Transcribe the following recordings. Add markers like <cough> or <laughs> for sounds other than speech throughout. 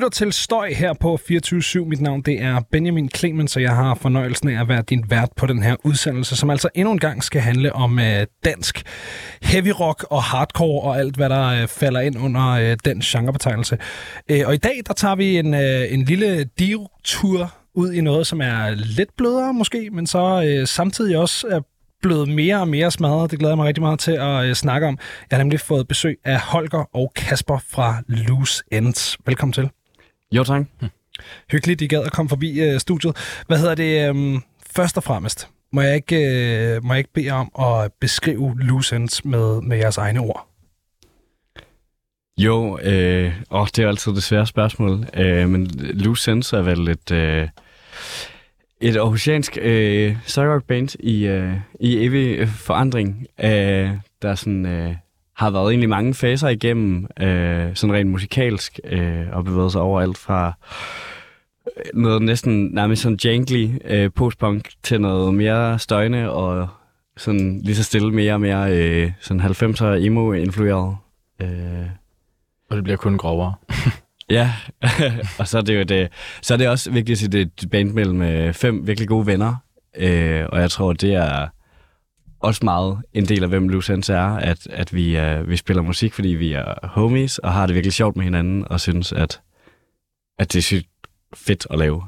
lytter til Støj her på 24 Mit navn det er Benjamin Clemens, og jeg har fornøjelsen af at være din vært på den her udsendelse, som altså endnu en gang skal handle om øh, dansk heavy rock og hardcore og alt, hvad der øh, falder ind under øh, den genrebetegnelse. Øh, og i dag, der tager vi en, øh, en lille div-tur ud i noget, som er lidt blødere måske, men så øh, samtidig også er blevet mere og mere smadret. Det glæder jeg mig rigtig meget til at øh, snakke om. Jeg har nemlig fået besøg af Holger og Kasper fra Loose Ends. Velkommen til. Jo, tak. Hyggeligt, I gad at komme forbi øh, studiet. Hvad hedder det? Øh, først og fremmest, må jeg ikke, øh, må jeg ikke bede om at beskrive Loose Ends med, med jeres egne ord? Jo, øh, åh, det er altid det svære spørgsmål. Øh, men Loose Sense er vel et, øh, et aarhusiansk øh, rock band i, øh, i evig forandring, øh, der sådan, øh, har været egentlig mange faser igennem, øh, sådan rent musikalsk, øh, og bevæget sig over alt fra noget næsten nærmest sådan jangly øh, postpunk til noget mere støjende og sådan lige så stille mere og mere øh, sådan 90'er emo-influeret. Øh, Og det bliver kun grovere. <laughs> Ja, <laughs> og så er det jo det, så er det også vigtigt at sige, det er et band mellem øh, fem virkelig gode venner, øh, og jeg tror, det er også meget en del af, hvem Ends er, at, at vi, øh, vi spiller musik, fordi vi er homies, og har det virkelig sjovt med hinanden, og synes, at, at det er sygt fedt at lave.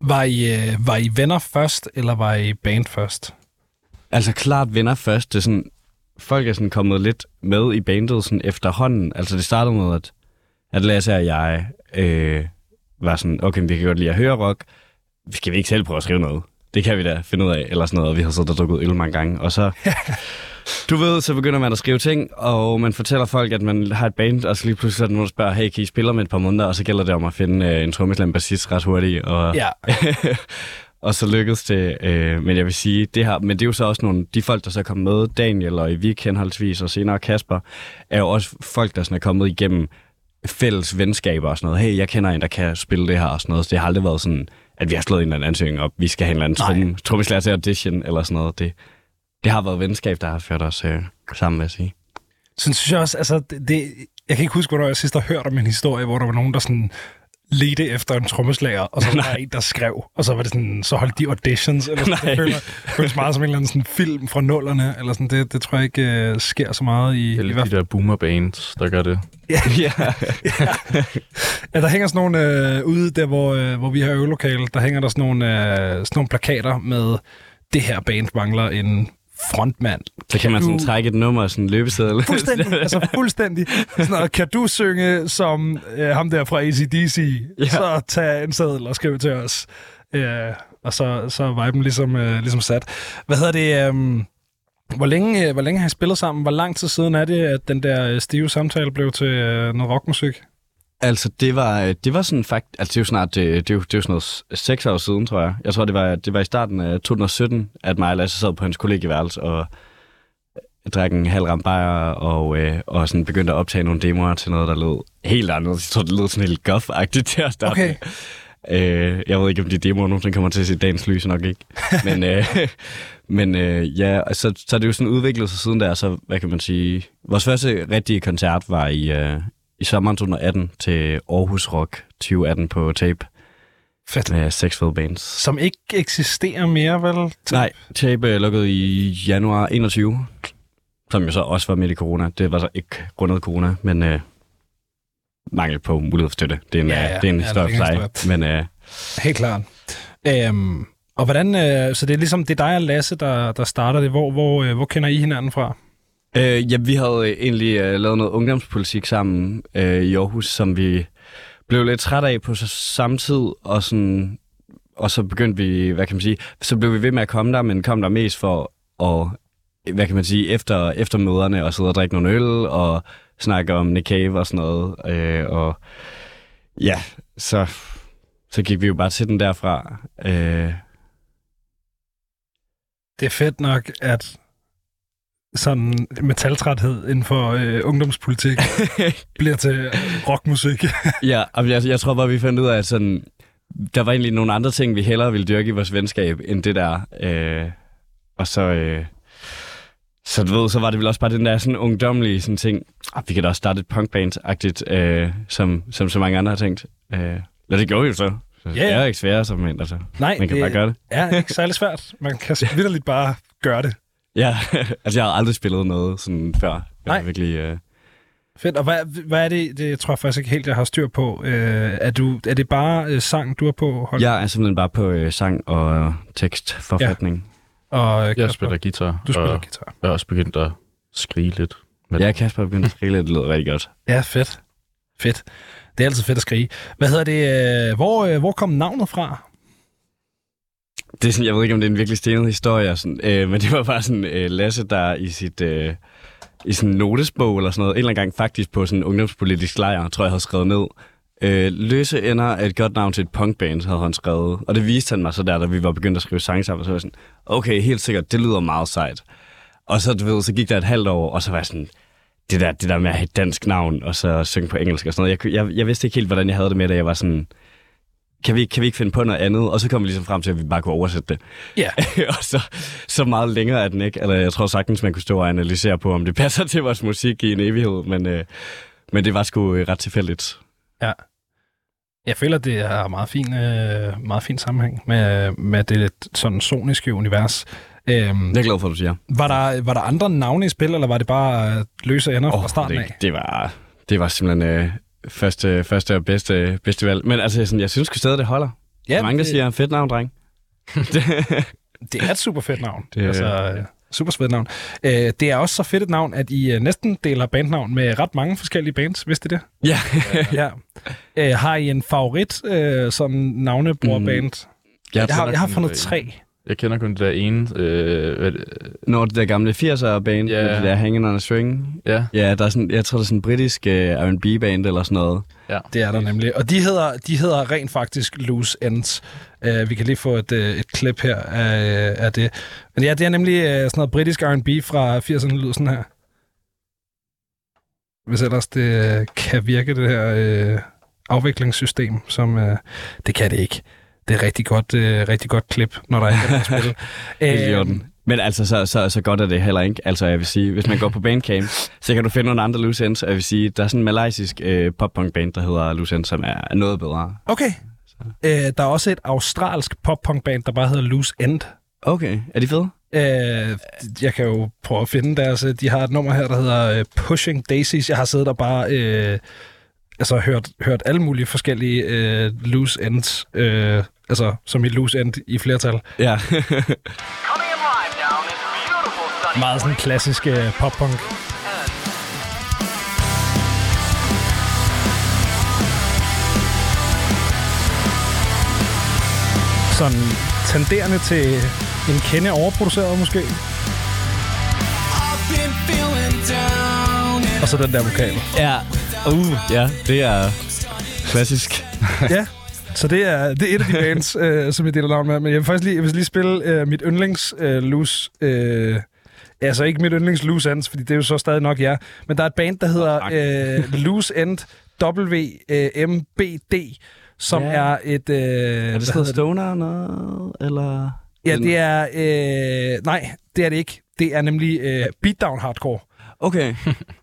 Var I, øh, var I venner først, eller var I band først? Altså klart venner først, det er sådan, folk er sådan kommet lidt med i bandet sådan efterhånden. Altså det startede med, at, at Lasse og jeg øh, var sådan, okay, vi kan godt lide at høre rock, skal vi ikke selv prøve at skrive noget? Det kan vi da finde ud af, eller sådan noget, og vi har siddet og drukket øl mange gange, og så, <laughs> du ved, så begynder man at skrive ting, og man fortæller folk, at man har et band, og så lige pludselig er der nogen, der spørger, hey, kan I spille om et par måneder, og så gælder det om at finde øh, en trommeslem bassist ret hurtigt, og, Ja. <laughs> og så lykkedes det. Øh, men jeg vil sige, det her, men det er jo så også nogle, de folk, der så kommet med, Daniel og Evik henholdsvis, og senere Kasper, er jo også folk, der sådan er kommet igennem fælles venskaber og sådan noget. Hey, jeg kender en, der kan spille det her og sådan noget. Så det har aldrig været sådan, at vi har slået en eller anden ansøgning op. Vi skal have en eller anden trum, trommeslager til audition eller sådan noget. Det, det har været venskab, der har ført os øh, sammen, vil jeg sige. Sådan synes jeg også, altså, det, det, jeg kan ikke huske, hvornår jeg sidst har hørt om en historie, hvor der var nogen, der sådan ledte efter en trommeslager, og så var der en, der skrev, og så var det sådan, så holdt de auditions, eller sådan, Nej. det føler, føles meget som en eller anden sådan film fra nullerne, eller sådan, det, det tror jeg ikke uh, sker så meget i, Det er i hvert de der boomer bands, der gør det. ja. <laughs> <laughs> Ja, der hænger sådan nogle, øh, ude der, hvor, øh, hvor vi har øvelokale, der hænger der sådan nogle, øh, sådan nogle plakater med, det her band mangler en frontmand. Så kan man sådan du- trække et nummer og sådan en løbeseddel. Fuldstændig, <laughs> altså fuldstændig. Sådan noget, kan du synge som øh, ham der fra ACDC, ja. Ja. så tag en seddel og skriv til os. Øh, og så, så er viben ligesom, øh, ligesom sat. Hvad hedder det? Øh, hvor længe, øh, hvor længe har I spillet sammen? Hvor lang tid siden er det, at den der øh, stive samtale blev til øh, noget rockmusik? Altså, det var, øh, det var sådan faktisk... Altså, det er jo snart... Det, det, er jo, det er jo sådan noget seks år siden, tror jeg. Jeg tror, det var, det var i starten af 2017, at mig og Lasse sad på hans kollegieværelse og øh, drak en halv ram bajer og, øh, og sådan begyndte at optage nogle demoer til noget, der lød helt anderledes. Jeg tror, det lød sådan helt goth-agtigt til at starte Okay. Øh, jeg ved ikke, om de demoer nogensinde kommer til at se dagens lys, nok ikke. <laughs> Men, øh, <laughs> men øh, ja, så, så er det jo sådan udviklet sig siden der, så hvad kan man sige... Vores første rigtige koncert var i, øh, i sommeren 2018 til Aarhus Rock 2018 på tape Fedt. med seks fede bands. Som ikke eksisterer mere, vel? Nej, tape øh, lukkede i januar 21, som jo så også var midt i corona. Det var så ikke grundet corona, men øh, mangel på mulighed for støtte. Det er en, Ja, ja, ja. Det er en Ja, historie er for sig. Men øh, Helt klart. Øhm, og hvordan, øh, så det er ligesom, det er dig og Lasse, der, der starter det. Hvor, hvor, øh, hvor kender I hinanden fra? Øh, ja, vi havde øh, egentlig øh, lavet noget ungdomspolitik sammen øh, i Aarhus, som vi blev lidt træt af på samme tid, og, sådan, og så begyndte vi, hvad kan man sige, så blev vi ved med at komme der, men kom der mest for at, hvad kan man sige, efter, efter møderne og sidde og drikke nogle øl og snakke om Nick Cave og sådan noget. Øh, og ja, så, så gik vi jo bare til den derfra. Øh, Det er fedt nok, at sådan metaltræthed inden for øh, ungdomspolitik <laughs> bliver til rockmusik. <laughs> Ja, og jeg, jeg tror bare, vi fandt ud af, at sådan, der var egentlig nogle andre ting, vi hellere ville dyrke i vores venskab, end det der. Øh, og så, øh, Så du ved, så var det vel også bare den der sådan ungdomlige sådan ting. Ah, vi kan da også starte et punkband-agtigt, øh, som, som så mange andre har tænkt. Øh, og det gjorde vi jo så. så Ja, Det er jo ikke sværere som en, altså. Nej, Man kan bare gøre det. er ikke særlig svært. Man kan <laughs> vidderligt bare gøre det. Ja, <laughs> altså jeg har aldrig spillet noget sådan før. Jeg Nej. har virkelig... Øh, Fedt. Og hvad, hvad er det, det tror jeg faktisk ikke helt, jeg har styr på. Øh, er, du, er det bare øh, sang, du har på, Holger? jeg er simpelthen bare på øh, sang og tekstforfatning. Og, øh, Jeg spiller guitar, Du spiller og guitar. jeg er også begyndt at skrige lidt. Men Ja, ja Kasper er begyndt at skrive lidt, det lyder rigtig godt. Ja, fedt. Fedt. Det er altid fedt at skrige. Hvad hedder det? Øh, hvor, øh, hvor kom navnet fra? Det er sådan, jeg ved ikke, om det er en virkelig stenet historie, sådan, øh, men det var bare sådan øh, Lasse, der i sit... Øh, i sådan en notesbog eller sådan noget, en eller anden gang faktisk på sådan en ungdomspolitisk lejr, tror jeg, havde skrevet ned. Øh, løse ender er et godt navn til et punkband, havde han skrevet. Og det viste han mig så der, da vi var begyndt at skrive sange sammen, og så var jeg sådan, okay, helt sikkert, det lyder meget sejt. Og så, du ved, så gik der et halvt år, og så var jeg sådan, det der, det der med at have et dansk navn, og så synge på engelsk og sådan noget. Jeg, jeg, jeg vidste ikke helt, hvordan jeg havde det med da Jeg var sådan, kan vi, kan vi ikke finde på noget andet? Og så kom vi ligesom frem til, at vi bare kunne oversætte det. Ja. <laughs> og så, så meget længere er den ikke. Eller jeg tror sagtens, man kunne stå og analysere på, om det passer til vores musik i en evighed. Men, øh, men det var sgu øh, ret tilfældigt. Ja. Jeg føler, det er meget fin, øh, meget fin sammenhæng med, med det sådan soniske univers. Øhm, Det er jeg glad for, at du siger. var, der, var der andre navne i spil, eller var det bare øh, løse ender fra starten det, af? det, var, det var simpelthen øh, første, første og bedste, bedste valg. Men altså, sådan, jeg synes stadig, det holder. Ja, der er mange, der det, siger, fedt navn, dreng. <laughs> det er et super fedt navn. Det er- altså, øh, super fedt navn. Øh, det er også så fedt et navn, at I øh, næsten deler bandnavn med ret mange forskellige bands. Vidste I det? ja. <laughs> ja. Øh, har I en favorit øh, som navnebrorband? Mm. jeg, Jeg har, jeg har fundet det tre. Jeg kender kun det der ene. Øh, hvad, Når det der gamle 80'er band, Ja. med det der Hanging on a String. ja, Ja, der er sådan, jeg tror, det er sådan en britisk uh, R&B band eller sådan noget. ja. Det er der nemlig. Og de hedder, de hedder rent faktisk Loose Ends. Uh, vi kan lige få et, uh, et klip her af, af det. Men ja, det er nemlig uh, sådan noget britisk R&B fra 80'erne, lyder sådan her. Hvis ellers det uh, kan virke, det her uh, afviklingssystem, som uh, det kan det ikke. Det er rigtig godt, uh, rigtig godt klip, når der er et spil. <laughs> I Øhm. Men altså, så, så, så godt er det heller ikke. Altså, jeg vil sige, hvis man går på Bandcamp, <laughs> så kan du finde nogle andre loose ends. Og Jeg vil sige, der er sådan en malaysisk øh, pop-punk-band, der hedder Loose Ends, som er noget bedre. Okay. Uh, der er også et australsk pop-punk-band, der bare hedder Loose End. Okay, er de fede? Øh, jeg kan jo prøve at finde deres... De har et nummer her, der hedder øh, Pushing Daisies. Jeg har siddet og bare... Øh, altså hørt, hørt alle mulige forskellige øh, loose ends. Øh, altså som i loose end i flertal. Ja. Meget sådan klassisk øh, pop-punk. Sådan tenderende til en kende overproduceret måske. Og så den der vokal. ja. Uh, ja, det er klassisk. ja, <laughs> så det er, det er et af de bands, <laughs> øh, som jeg deler navn med. Men jeg vil faktisk lige, jeg vil lige spille øh, mit yndlings øh, loose... Øh, altså ikke mit yndlings loose ends, fordi det er jo så stadig nok jer. Men der er et band, der hedder øh, Loose End WMBD, som Ja. er et... Øh, Er det sådan stoner noget, eller? Ja, det er... Øh, nej, det er det ikke. Det er nemlig øh, beatdown hardcore. Okay.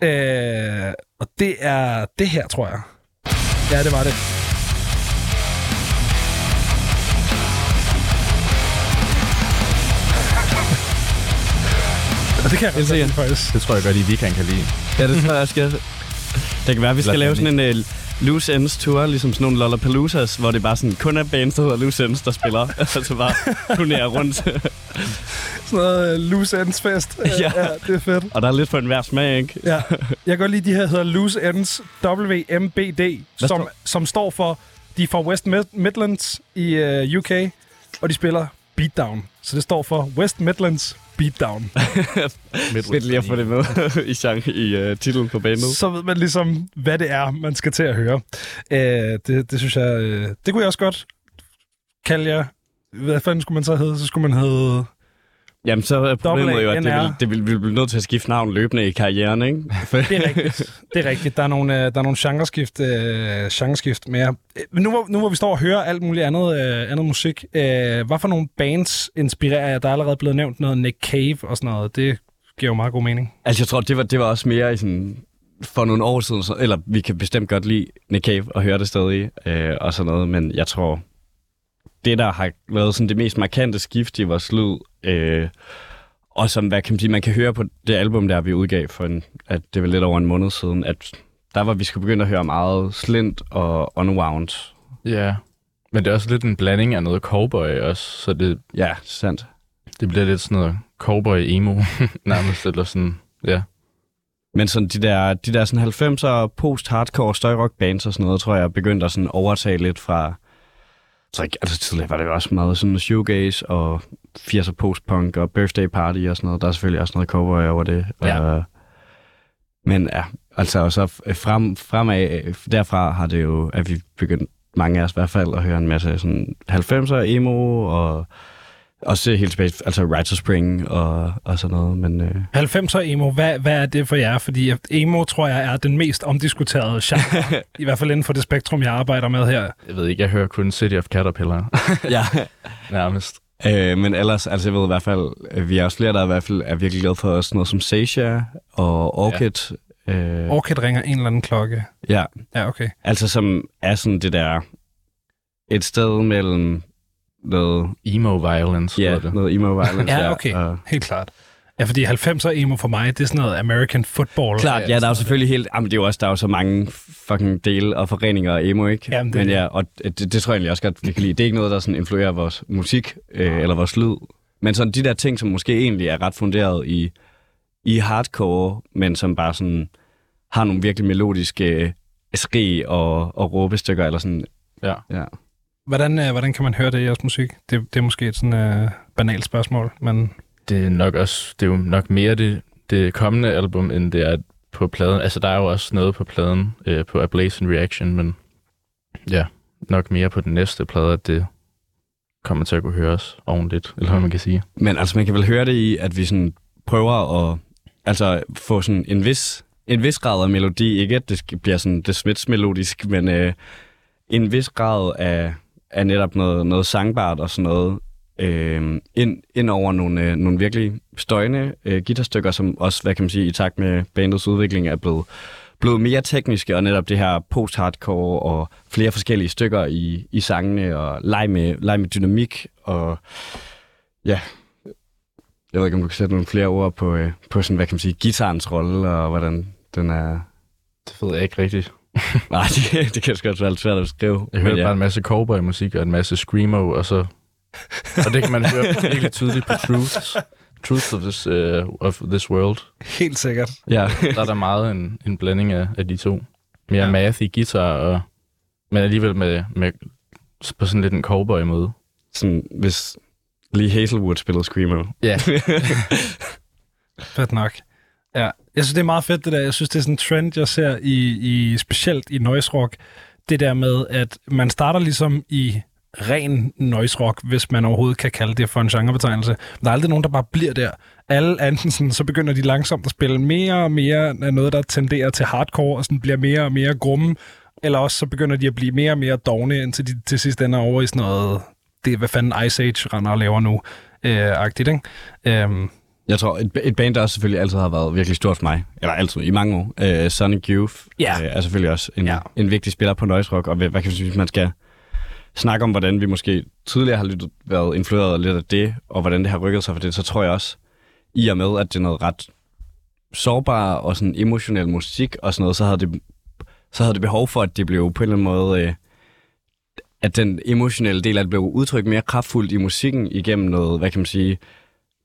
Øh, og det er det her, tror jeg. Ja, det var det. Og det kan jeg godt lide, faktisk. Det tror jeg godt, I vi kan kan lide. ja, det tror jeg, jeg skal. Det kan være, at vi skal Lad lave sådan en uh, Loose Ends tour, ligesom sådan nogle Lollapaloozas, hvor det bare sådan kun er bands, der hedder Loose Ends, der spiller. <laughs> altså bare turnerer rundt. Sådan noget uh, loose ends fest. Uh, Ja. ja. det er fedt. Og der er lidt for enhver smag, ikke? Ja. Jeg kan godt lide, de her hedder Loose Ends WMBD, som, står- som står for, de er fra West Mid- Midlands i uh, UK, og de spiller Beatdown. Så det står for West Midlands Beatdown. <laughs> Fedt lige at få det med i, sang, i uh, titlen på bandet. Så ved man ligesom, hvad det er, man skal til at høre. Uh, det, det synes jeg, uh, det kunne jeg også godt kalde jer. Hvad fanden skulle man så hedde? Så skulle man hedde... Jamen, så er problemet jo, at det vil, det vil, vil blive nødt til at skifte navn løbende i karrieren, ikke? <laughs> Det er rigtigt. Det er rigtigt. Der er nogle, øh, der er nogle genreskift, øh, genreskift mere. Øh, Men nu, hvor, nu hvor vi står og hører alt muligt andet, øh, andet musik, øh, hvad for nogle bands inspirerer jer? Der er allerede blevet nævnt noget Nick Cave og sådan noget. Det giver jo meget god mening. Altså, jeg tror, det var, det var også mere i sådan, for nogle år siden, så, eller vi kan bestemt godt lide Nick Cave og høre det stadig, øh, og sådan noget, men jeg tror, det der har været sådan det mest markante skift i vores lyd, øh, og som, hvad kan man sige, man kan høre på det album, der vi udgav for en, at det var lidt over en måned siden, at der var vi skulle begynde at høre meget slint og unwound. Ja. Men det er også lidt en blanding af noget cowboy også, så det, Ja, sandt. det bliver lidt sådan noget cowboy-emo <laughs> nærmest, eller sådan, ja. Men sådan de der, de der sådan 90'er post-hardcore støjrock bands og sådan noget, tror jeg, begyndte at sådan overtage lidt fra... Tror ikke, altså tidligere var det jo også meget sådan shoegaze og 80'er post-punk og birthday party og sådan noget. Der er selvfølgelig også noget cowboy over det. Ja. Og, men ja, altså og så frem, fremad, derfra har det jo, at vi begyndt, mange af os i hvert fald, at høre en masse sådan 90'er emo og også helt tilbage, altså to Spring og, og sådan noget, men... Øh, 90'er emo, hvad, hvad er det for jer? Fordi emo, tror jeg, er den mest omdiskuterede genre. <laughs> I hvert fald inden for det spektrum, jeg arbejder med her. Jeg ved ikke, jeg hører kun City of Caterpillar, <laughs> ja, nærmest. Øh, men ellers, altså jeg ved i hvert fald, øh, vi er også flere, der i hvert fald er virkelig glade for sådan noget som Sasha og Orchid. Ja. Øh, Orchid ringer en eller anden klokke. ja, Ja, okay. altså som er sådan det der, et sted mellem noget, Emo violence, ja, det. noget emo violence. Ja, okay. Og, Helt klart. Ja, fordi 90'er emo for mig, det er sådan noget American football. klart, ja, der er jo selvfølgelig helt, jamen, det er jo også, der er jo så mange fucking dele og foreninger af emo, ikke? Jamen, det Men ja, og det, det, tror jeg egentlig også godt, vi kan lide. Det er ikke noget, der sådan influerer vores musik øh, eller vores lyd. Men sådan de der ting, som måske egentlig er ret funderet i, i hardcore, men som bare sådan har nogle virkelig melodiske øh, skrig og, og råbestykker, eller sådan, Ja. ja. Hvordan, øh, hvordan kan man høre det i jeres musik? Det, det er måske et sådan øh, banalt spørgsmål, men Det er nok også, det er jo nok mere det, det kommende album, end det er på pladen. Altså, der er jo også noget på pladen, øh, på A Blaze in Reaction, men ja, nok mere på den næste plade, at det kommer til at kunne høres ordentligt, eller hvad man kan sige. Men altså, man kan vel høre det i, at vi sådan prøver at altså, få sådan en vis, en vis grad af melodi. Ikke at det bliver sådan det smits melodisk, men øh, en vis grad af, af netop noget, noget sangbart og sådan noget. Øh, ind, ind over nogle, øh, nogle virkelig støjende øh, guitarstykker, som også, hvad kan man sige, i takt med bandets udvikling er blevet, blevet mere tekniske, og netop det her post-hardcore og flere forskellige stykker i, i sangene, og leg med, leg med dynamik, og ja, jeg ved ikke, om du kan sætte nogle flere ord på, øh, på sådan, hvad kan man sige, guitarens rolle, og hvordan den er... Det ved jeg ikke rigtigt. <laughs> Nej, det, det kan sgu også være lidt svært at beskrive. Jeg hørte ja. bare en masse cowboy-musik og en masse screamo, og så... og det kan man høre virkelig tydeligt på Truths. Truth of this, uh, of this world. helt sikkert. Ja. Der er der meget en, en blanding af, af de to. Mere Ja. ja. math i guitar, og, men alligevel med, med på sådan lidt en cowboy-måde. sådan, hvis Lee Hazelwood spillede Screamo. Ja. <laughs> Fedt nok. Ja, jeg synes, det er meget fedt det der. Jeg synes, det er sådan en trend, jeg ser i, i specielt i noise rock. Det der med, at man starter ligesom i ren noise rock, hvis man overhovedet kan kalde det for en genrebetegnelse. Men der er aldrig nogen, der bare bliver der. Alle enten sådan, så begynder de langsomt at spille mere og mere af noget, der tenderer til hardcore, og sådan bliver mere og mere grumme. Eller også så begynder de at blive mere og mere dogne, indtil de til sidst ender over i sådan noget, det er, hvad fanden Ice Age render og laver nu, øh, agtigt, ikke? Øh, jeg tror, et, et band, der også selvfølgelig altid har været virkelig stort for mig, eller altid i mange år, øh, Sonic Youth, Ja. øh, er selvfølgelig også en, Ja. en vigtig spiller på noise rock, og hvad, hvad kan man sige, man skal snakke om, hvordan vi måske tidligere har lyttet, været influeret lidt af det, og hvordan det har rykket sig for det, så tror jeg også, i og med, at det er noget ret sårbar og sådan emotionel musik og sådan noget, så havde det, så havde det behov for, at det blev på en eller anden måde, øh, at den emotionelle del af det blev udtrykt mere kraftfuldt i musikken igennem noget, hvad kan man sige,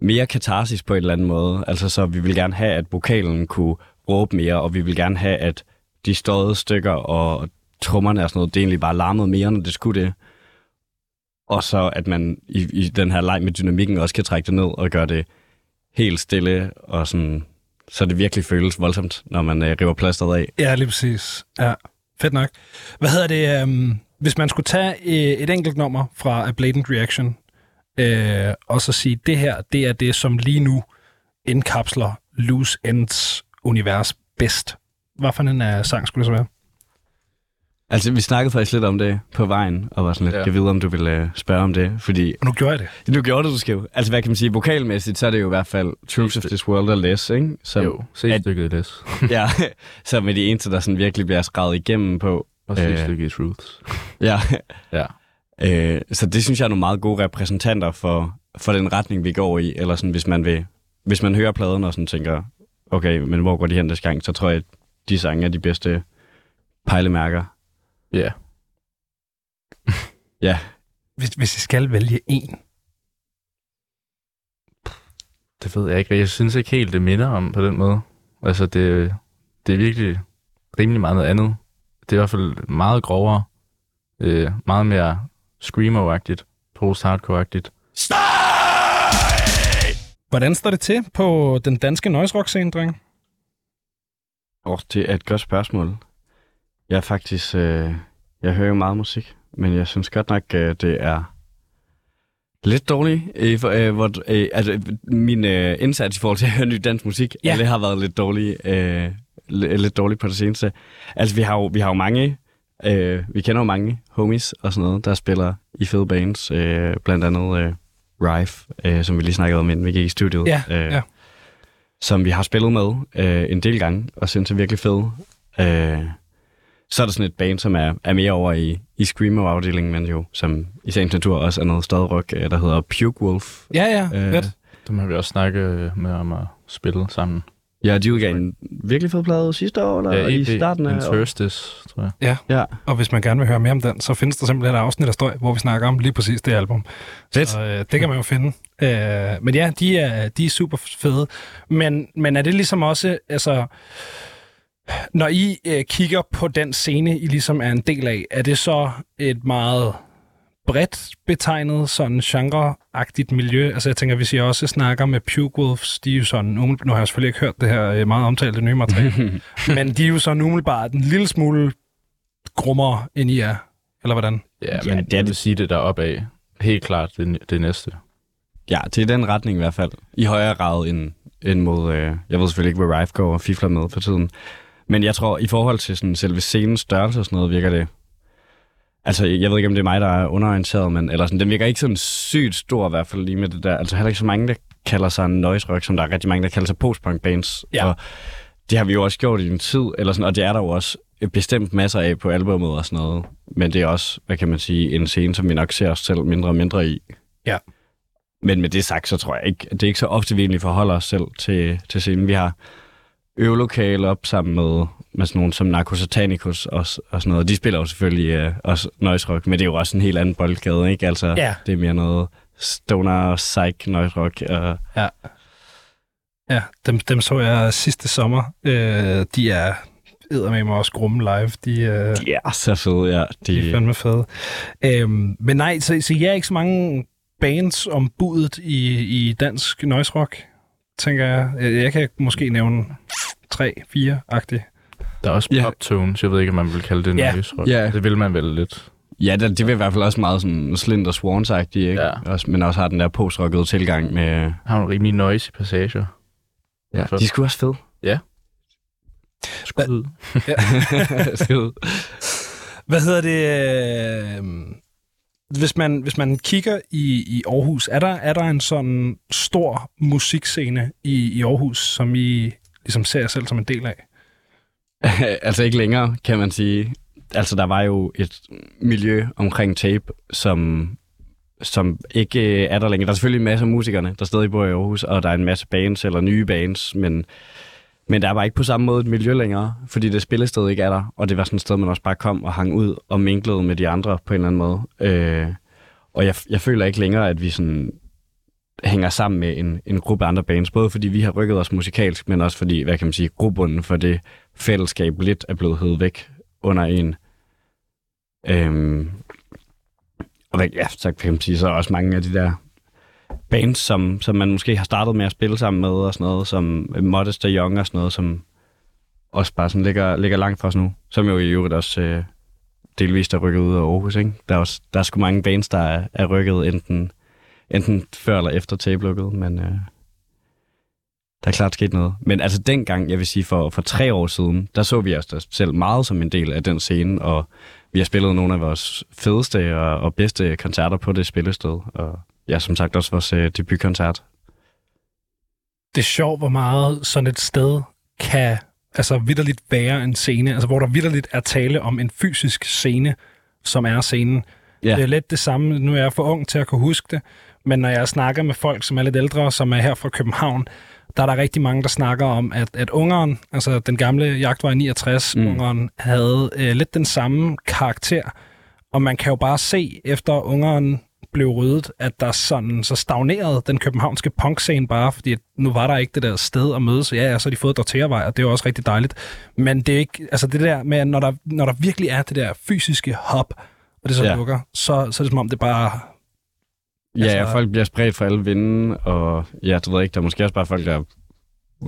mere katarsis på en eller anden måde. Altså så vi vil gerne have, at vokalen kunne råbe mere, og vi vil gerne have, at de støjede stykker og trommerne og sådan noget, det egentlig bare larmede mere, når det skulle det. Og så at man i, i den her leg med dynamikken også kan trække det ned og gøre det helt stille, og sådan, så det virkelig føles voldsomt, når man øh, river plasteret af. Ja, lige præcis. Ja, fedt nok. Hvad hedder det, um, hvis man skulle tage øh, et enkelt nummer fra A Blatant Reaction, øh, og så sige, det her, det er det, som lige nu indkapsler Loose Ends univers bedst. Hvad for en uh, sang skulle det så være? Altså, vi snakkede faktisk lidt om det på vejen, og var sådan lidt, Ja. jeg ved, om du vil øh, spørge om det, fordi Og nu gjorde jeg det. nu gjorde det, du skrev. Altså, hvad kan man sige, vokalmæssigt, så er det jo i hvert fald Truth of This World og Less, ikke? Som, jo, se stykket Les. <laughs> ja, som er de eneste, der sådan virkelig bliver skrevet igennem på. Og se Øh. stykket i Truths. Ja, Ja. Øh, så det synes jeg er nogle meget gode repræsentanter for, for den retning, vi går i, eller sådan, hvis man vil, hvis man hører pladen og sådan tænker, okay, men hvor går de hen næste gang, så tror jeg, at de sange er de bedste pejlemærker. Ja. <laughs> Ja, Hvis, hvis I skal vælge en. Det ved jeg ikke. Jeg synes ikke helt, det minder om på den måde. Altså, det, det er virkelig rimelig meget noget andet. Det er i hvert fald meget grovere. Øh, meget mere screamo-agtigt. Post-hardcore-agtigt. Hvordan står det til på den danske noise rock scene, dreng? Oh, det er et godt spørgsmål. Jeg er faktisk... Øh, jeg hører jo meget musik, men jeg synes godt nok, øh, det er lidt dårligt. Øh, for, øh, hvor, øh, altså, min øh, indsats i forhold til at høre ny dansk musik, Ja. alle har været lidt dårlig, øh, li- lidt dårlig på det seneste. Altså, vi har jo, vi har jo mange... Øh, vi kender jo mange homies og sådan noget, der spiller i fede bands. Øh, blandt andet øh, Rife, øh, som vi lige snakkede om, inden vi gik i studiet. Ja, øh, ja. som vi har spillet med øh, en del gange, og synes er virkelig fed. Øh, så er der sådan et band, som er, er mere over i, i Screamo-afdelingen, men jo, som i sagens natur også er noget stadrock, øh, der hedder Puke Wolf. Ja, ja, Øh, fedt. Dem har vi også snakket med om at spille sammen. Ja, de udgav en virkelig fed plade sidste år, eller i starten af. Interstis, tror jeg. Ja, Og hvis man gerne vil høre mere om den, så findes der simpelthen et afsnit af Støj, hvor vi snakker om lige præcis det album. Fedt. Så øh, det kan man jo finde. Øh, men ja, de er, de er super fede. Men, men er det ligesom også, altså... Når I øh, kigger på den scene, I ligesom er en del af, er det så et meget bredt betegnet sådan genreagtigt miljø? Altså jeg tænker, hvis I også snakker med Puke Wolves, de er jo sådan, nu har jeg selvfølgelig ikke hørt det her øh, meget omtalte nye materiale, <laughs> men de er jo sådan umiddelbart en lille smule grummere, end I er. Eller hvordan? Ja, Ja, men det det er jeg vil det. sige det deroppe af. Helt klart det, det næste. ja, til den retning i hvert fald. I højere grad end, end mod... Øh, jeg ved selvfølgelig ikke, hvor Rife går og fifler med for tiden. Men jeg tror, i forhold til sådan, selve scenens størrelse og sådan noget, virker det... Altså, jeg ved ikke, om det er mig, der er underorienteret, men eller sådan, den virker ikke sådan sygt stor i hvert fald lige med det der. Altså heller ikke så mange, der kalder sig en noise rock, som der er rigtig mange, der kalder sig postpunk bands. Ja. Og det har vi jo også gjort i en tid, eller sådan, og det er der jo også bestemt masser af på albumet og sådan noget. Men det er også, hvad kan man sige, en scene, som vi nok ser os selv mindre og mindre i. Ja. Men med det sagt, så tror jeg ikke, det er ikke så ofte, vi egentlig forholder os selv til, til scenen. Vi har øvelokale op sammen med, med sådan nogen som Narcosatanicus og, og sådan noget. De spiller jo selvfølgelig øh, også noise rock, men det er jo også en helt anden boldgade, ikke? Altså, Ja. det er mere noget stoner, psych, noise rock. Og, Ja. Ja, dem, dem så jeg sidste sommer. Øh, de er med mig også grumme live. De, øh, de er så fede, ja. de er De, fandme fede. Øhm, men nej, så, så jeg er ikke så mange bands om budet i, i dansk noise rock, tænker jeg. Jeg jeg kan måske nævne tre, fire-agtige. Der er også Ja. poptones. Jeg ved ikke, om man vil kalde det Ja. noise rock. Ja. Det vil man vel lidt. ja, det, det vil i hvert fald også meget sådan Slinder swans ikke? Ja. Også, men også har den der postrockede tilgang med... Har nogle rimelig noisy passager. Ja, de er sgu også fede. Skud. <laughs> Skide. Hvad hedder det? Øh, hvis, man, hvis man kigger i, i Aarhus, er der, er der en sådan stor musikscene i, i Aarhus, som I ligesom ser jer selv som en del af? <laughs> altså ikke længere, kan man sige. Altså, der var jo et miljø omkring tape, som, som ikke øh, er der længere. Der er selvfølgelig en masse af musikerne, der stadig bor i Aarhus, og der er en masse bands eller nye bands, men, men der var ikke på samme måde et miljø længere, fordi det spillested ikke er der, og det var sådan et sted, man også bare kom og hang ud og minglede med de andre på en eller anden måde. Øh, og jeg, jeg føler ikke længere, at vi sådan hænger sammen med en, en gruppe andre bands, både fordi vi har rykket os musikalsk, men også fordi, hvad kan man sige, grobunden for det fællesskab lidt er blevet hævet væk under en. Øhm, og hvad, ja, så kan man sige, så er også mange af de der bands, som, som man måske har startet med at spille sammen med, og sådan noget, som Modest og Young og sådan noget, som også bare sådan ligger, ligger langt fra os nu, som jo i øvrigt også øh, delvist er rykket ud af Aarhus, ikke? Der er, også, der er sgu mange bands, der er, er rykket enten, enten før eller efter tablukket, men øh, der er klart sket noget. Men altså dengang, jeg vil sige for, for tre år siden, der så vi os da selv meget som en del af den scene, og vi har spillet nogle af vores fedeste og, og bedste koncerter på det spillested. Og ja, som sagt også vores øh, debutkoncert. Det er sjovt, hvor meget sådan et sted kan altså vidderligt være en scene, altså hvor der vidderligt er tale om en fysisk scene, som er scenen. Ja. Det er lidt det samme, nu er jeg for ung til at kunne huske det, men når jeg snakker med folk, som er lidt ældre, som er her fra København, der er der rigtig mange, der snakker om, at, at Ungeren, altså den gamle jagtvej 69, mm. Ungeren, havde øh, lidt den samme karakter. Og man kan jo bare se, efter Ungeren blev ryddet, at der sådan, så stagnerede den københavnske punkscene bare, fordi nu var der ikke det der sted at mødes. Ja, ja, så har de fået Dorteavej, og det er også rigtig dejligt. Men det er ikke, altså det der med, når der, når der virkelig er det der fysiske hop, og det så Ja. ja. lukker, så, så er det som om, det bare... Ja, Altså- altså, folk bliver spredt for alle vinde, og ja, du ved ikke, der er måske også bare folk, der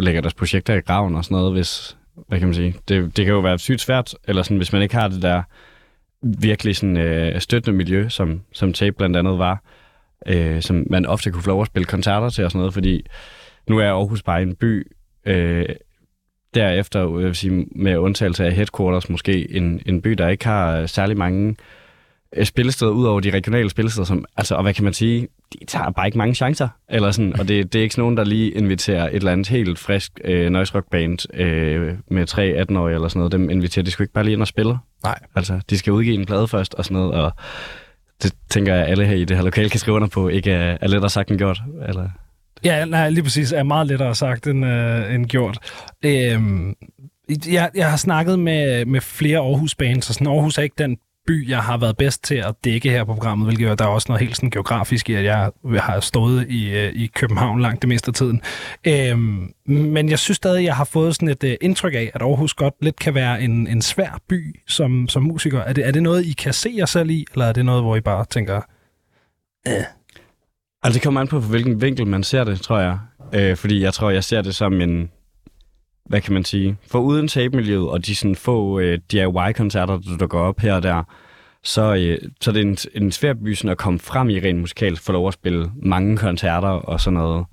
lægger deres projekter i graven og sådan noget, hvis, hvad kan man sige, det, det kan jo være sygt svært, eller sådan, hvis man ikke har det der virkelig sådan, øh, støttende miljø, som, som Tape blandt andet var, øh, som man ofte kunne få lov at spille koncerter til og sådan noget, fordi nu er Aarhus bare en by, øh, derefter, øh, jeg vil sige, med undtagelse af headquarters måske, en, en by, der ikke har særlig mange øh, spillesteder, ud over de regionale spillesteder, som, altså, og hvad kan man sige, de tager bare ikke mange chancer, eller sådan, og det, det er ikke sådan nogen, der lige inviterer et eller andet helt frisk øh, noise rock band øh, med tre 18-årige eller sådan noget, dem inviterer de sgu ikke bare lige ind og spille. Nej. Altså, de skal udgive en plade først og sådan noget, og det tænker jeg, alle her i det her lokale kan skrive under på, ikke er, er lettere sagt end gjort, eller... Ja, nej, lige præcis er meget lettere sagt end, øh, end gjort. Øhm, jeg, jeg har snakket med, med flere Aarhus-bands, og sådan, Aarhus er ikke den by, jeg har været bedst til at dække her på programmet, hvilket er, der er også noget helt sådan geografisk i, at jeg har stået i, øh, i København langt det meste af tiden. Øhm, men jeg synes stadig, jeg har fået sådan et øh, indtryk af, at Aarhus godt lidt kan være en, en svær by som, som musiker. Er det, er det noget, I kan se jer selv i, eller er det noget, hvor I bare tænker, øh"? Altså, det kommer an på, på hvilken vinkel man ser det, tror jeg. Øh, fordi jeg tror, jeg ser det som en... Hvad kan man sige? For uden tabemiljøet og de sådan få øh, DIY-koncerter, der, der går op her og der, så, øh, så er det en, en svær by sådan at komme frem i rent musikalsk, få lov at spille mange koncerter og sådan noget.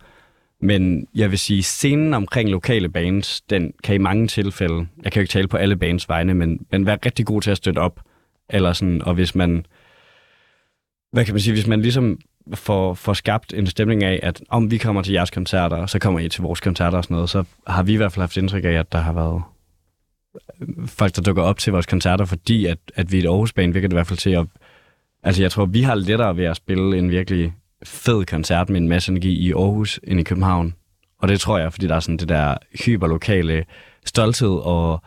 Men jeg vil sige, scenen omkring lokale bands, den kan i mange tilfælde, jeg kan jo ikke tale på alle bands vegne, men, men være rigtig god til at støtte op. Eller sådan, og hvis man, hvad kan man sige, hvis man ligesom får, får skabt en stemning af, at om vi kommer til jeres koncerter, så kommer I til vores koncerter og sådan noget, så har vi i hvert fald haft indtryk af, at der har været øh, folk, der dukker op til vores koncerter, fordi at, at vi er et Aarhus-band, virker det i hvert fald til at... Altså, jeg tror, vi har lettere ved at spille en virkelig fed koncert med en masse energi i Aarhus end i København. Og det tror jeg, fordi der er sådan det der hyperlokale stolthed, og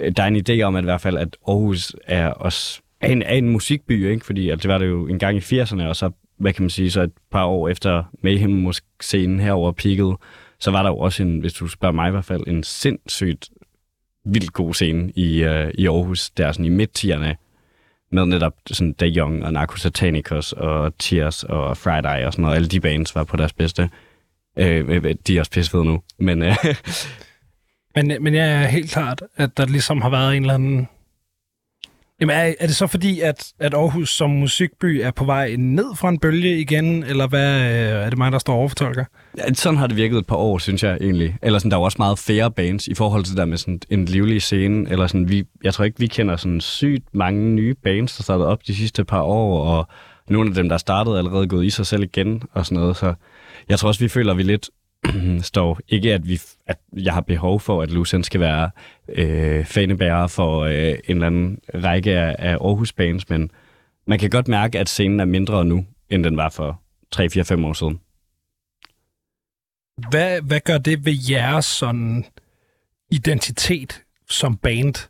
øh, der er en idé om, at i hvert fald, at Aarhus er, også, er, en, er en musikby, ikke? Fordi altså, det var det jo en gang i 80'erne, og så, hvad kan man sige, så et par år efter Mayhem-scenen herover peaked, så var der jo også en, hvis du spørger mig i hvert fald, en sindssygt vildt god scene i, øh, i Aarhus, der sådan i midt-tierne, med netop sådan Da Young og Narco Satanicus og Tears og Friday og sådan noget. Alle de bands var på deres bedste. Øh, øh, de er også pissefede nu, men øh, <laughs> Men, men jeg er helt klart, at der ligesom har været en eller anden... Jamen, er, er det så fordi, at, at Aarhus som musikby er på vej ned fra en bølge igen, eller hvad øh, er det mig, der står overfortolker? Ja, sådan har det virket et par år, synes jeg egentlig. Eller sådan, der er jo også meget færre bands i forhold til det der med sådan en livlig scene. Eller sådan, vi, jeg tror ikke, vi kender sådan sygt mange nye bands, der startede op de sidste par år, og nogle af dem, der startede, er allerede gået i sig selv igen og sådan noget. Så jeg tror også, vi føler, at vi lidt <clears throat> står ikke, at, vi, at jeg har behov for, at Lucen skal være øh, fanebærer for øh, en eller anden række af, af Aarhus bands, men man kan godt mærke, at scenen er mindre nu, end den var for 3-4-5 år siden. Hvad, hvad gør det ved jeres sådan identitet som band?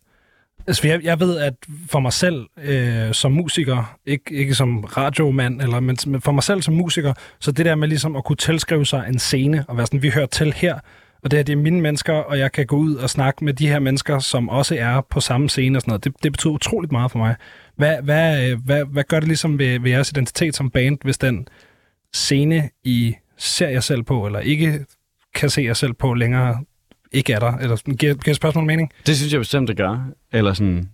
Altså, jeg, jeg ved, at for mig selv øh, som musiker, ikke, ikke som radiomand, eller, men men for mig selv som musiker, så det der med ligesom at kunne tilskrive sig en scene, og være sådan, vi hører til her, og det her, det er mine mennesker, og jeg kan gå ud og snakke med de her mennesker, som også er på samme scene og sådan noget. Det, det betyder utroligt meget for mig. Hvad, hvad, øh, hvad, hvad gør det ligesom ved, ved jeres identitet som band, hvis den scene, I ser jer selv på, eller ikke kan se jer selv på længere, ikke er der? Eller sådan, giver, giver spørgsmålet mening? Det synes jeg bestemt, det gør. Eller sådan...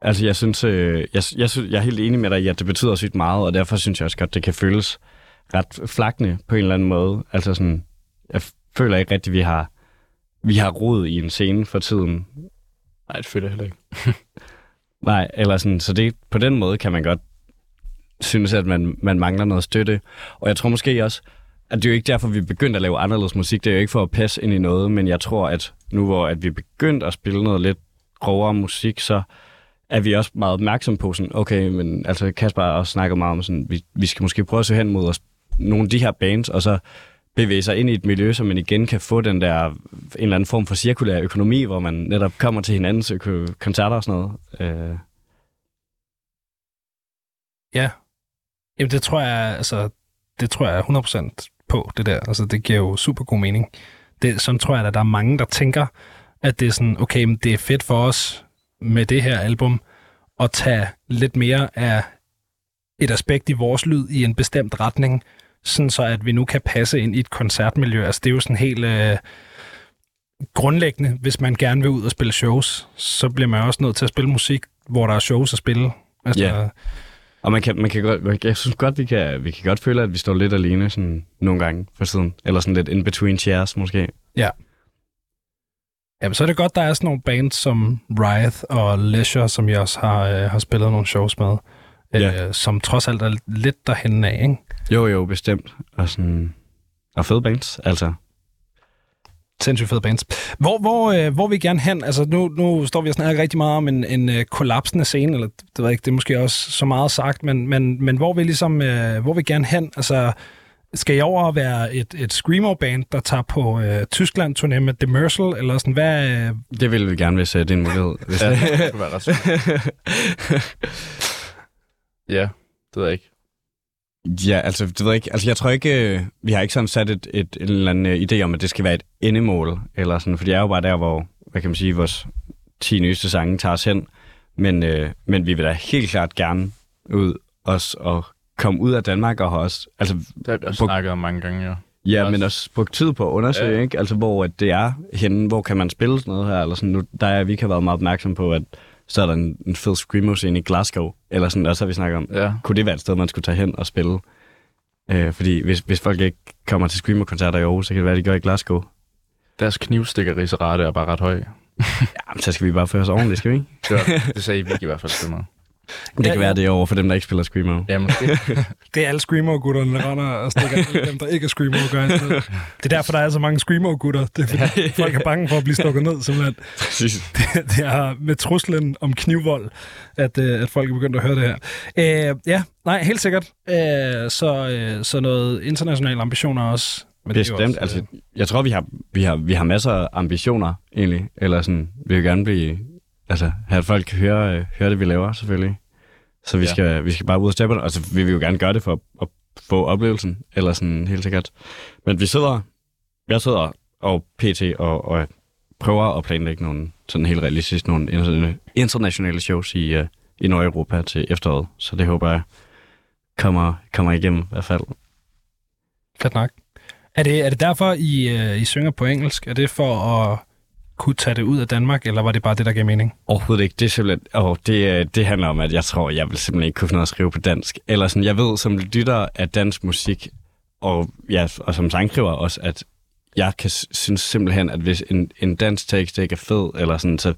Altså, jeg synes, øh, jeg, jeg, synes, jeg er helt enig med dig i, at det betyder sygt meget, og derfor synes jeg også godt, det kan føles ret flakne på en eller anden måde. Altså sådan, jeg føler ikke rigtigt, at vi har, vi har rod i en scene for tiden. Nej, det føler jeg heller ikke. <laughs> Nej, eller sådan, så det, på den måde kan man godt synes, at man, man mangler noget støtte. Og jeg tror måske også, det er jo ikke derfor, vi er begyndt at lave anderledes musik. Det er jo ikke for at passe ind i noget, men jeg tror, at nu hvor at vi er begyndt at spille noget lidt grovere musik, så er vi også meget opmærksom på sådan, okay, men altså Kasper har også snakket meget om sådan, vi, vi skal måske prøve at se hen mod os, nogle af de her bands, og så bevæge sig ind i et miljø, så man igen kan få den der, en eller anden form for cirkulær økonomi, hvor man netop kommer til hinandens øko- koncerter og sådan noget. Øh, Ja. Jamen, det tror jeg, altså, det tror jeg 100% på, det der. Altså, det giver jo super god mening. Det, sådan tror jeg, at der er mange, der tænker, at det er sådan, okay, men det er fedt for os med det her album at tage lidt mere af et aspekt i vores lyd i en bestemt retning, sådan så at vi nu kan passe ind i et koncertmiljø. Altså, det er jo sådan helt øh, grundlæggende, hvis man gerne vil ud og spille shows, så bliver man også nødt til at spille musik, hvor der er shows at spille. Altså, Ja og man kan, man kan godt, jeg synes godt, vi kan, vi kan godt føle, at vi står lidt alene sådan nogle gange for siden. Eller sådan lidt in between chairs måske. Jamen, så er det godt, der er sådan nogle bands som Riot og Leisure, som jeg også har, øh, har spillet nogle shows med, Ja. øh, som trods alt er lidt derhen af, ikke? Jo, jo, bestemt. Og sådan... Og fede bands, altså. Sindssygt fede bands. Hvor, hvor, øh, hvor vil vi gerne hen? Altså, nu, nu står vi og snakker rigtig meget om en, en øh, kollapsende scene, eller det ved jeg ikke, det er måske også så meget sagt, men, men, men hvor vil ligesom, øh, hvor vil vi gerne hen? Altså, skal I over at være et, et screamo-band, der tager på øh, Tyskland-turné med Demersal, eller sådan, hvad... Øh, Det ville vi gerne, hvis uh, det er en mulighed. Hvis Ja, det. det være ret. <laughs> Ja, det ved jeg ikke. Ja, altså, det ved jeg ikke. Altså, jeg tror ikke, øh, vi har ikke sådan sat et, et, en eller anden øh, idé om, at det skal være et endemål, eller sådan, for det er jo bare der, hvor, hvad kan man sige, vores 10 nyeste sange tager os hen. Men, øh, men vi vil da helt klart gerne ud også og komme ud af Danmark og har også, altså, Det har vi også På- snakket om mange gange, ja. ja, Også- men også brugt tid på at undersøge, ja. ikke? Altså, hvor at det er henne, hvor kan man spille sådan noget her, eller sådan, nu, der er, vi kan have været meget opmærksom på, at så er der en, en fed screamo-scene i Glasgow, eller sådan, også har vi snakket om, Ja, kunne det være et sted, man skulle tage hen og spille? Øh, fordi hvis, hvis folk ikke kommer til Screamer-koncerter i Aarhus, så kan det være, at de gør i Glasgow. deres knivstikkerisserate er bare ret høj. <laughs> Jamen, så skal vi bare føre os ordentligt, skal vi ikke? Det, var, det sagde vi i hvert fald til mig. Det Ja, kan ja. være, det er over for dem, der ikke spiller Screamer. Ja, måske. <laughs> Det er alle screamo-gutterne, der render og stikker dem, der ikke er screamo gør. Det er derfor, der er så mange screamo-gutter. Det er fordi, folk er bange for at blive stukket ned, simpelthen. Præcis. Det er med truslen om knivvold, at, øh, at folk er begyndt at høre det her. Øh, ja, nej, helt sikkert. Øh, så, øh, så noget internationale ambitioner også. Men det er Bestemt. også, Altså, jeg tror, vi har, vi, har, vi har masser af ambitioner, egentlig. Eller sådan, vi vil gerne blive... Altså, have at folk kan høre, øh, høre det, vi laver, selvfølgelig. Så vi, Ja. skal, vi skal bare ud og steppe, og så vil vi jo gerne gøre det for at, at få oplevelsen, eller sådan helt sikkert. Men vi sidder, jeg sidder og pt. og, og prøver at planlægge nogle sådan helt realistisk nogle interna- internationale shows i, uh, i Nordeuropa til efteråret. Så det håber jeg kommer, kommer igennem i hvert fald. Fedt nok. Er det, er det derfor, I, øh, I synger på engelsk? Er det for at kunne tage det ud af Danmark, eller var det bare det, der gav mening? Overhovedet ikke. Det, er simpelthen, oh, det, øh, det handler om, at jeg tror, jeg vil simpelthen ikke kunne finde at skrive på dansk. Eller sådan, jeg ved som lytter af dansk musik, og, ja, og som sangskriver også, at jeg kan synes simpelthen, at hvis en, en dansk tekst ikke er fed, eller sådan, så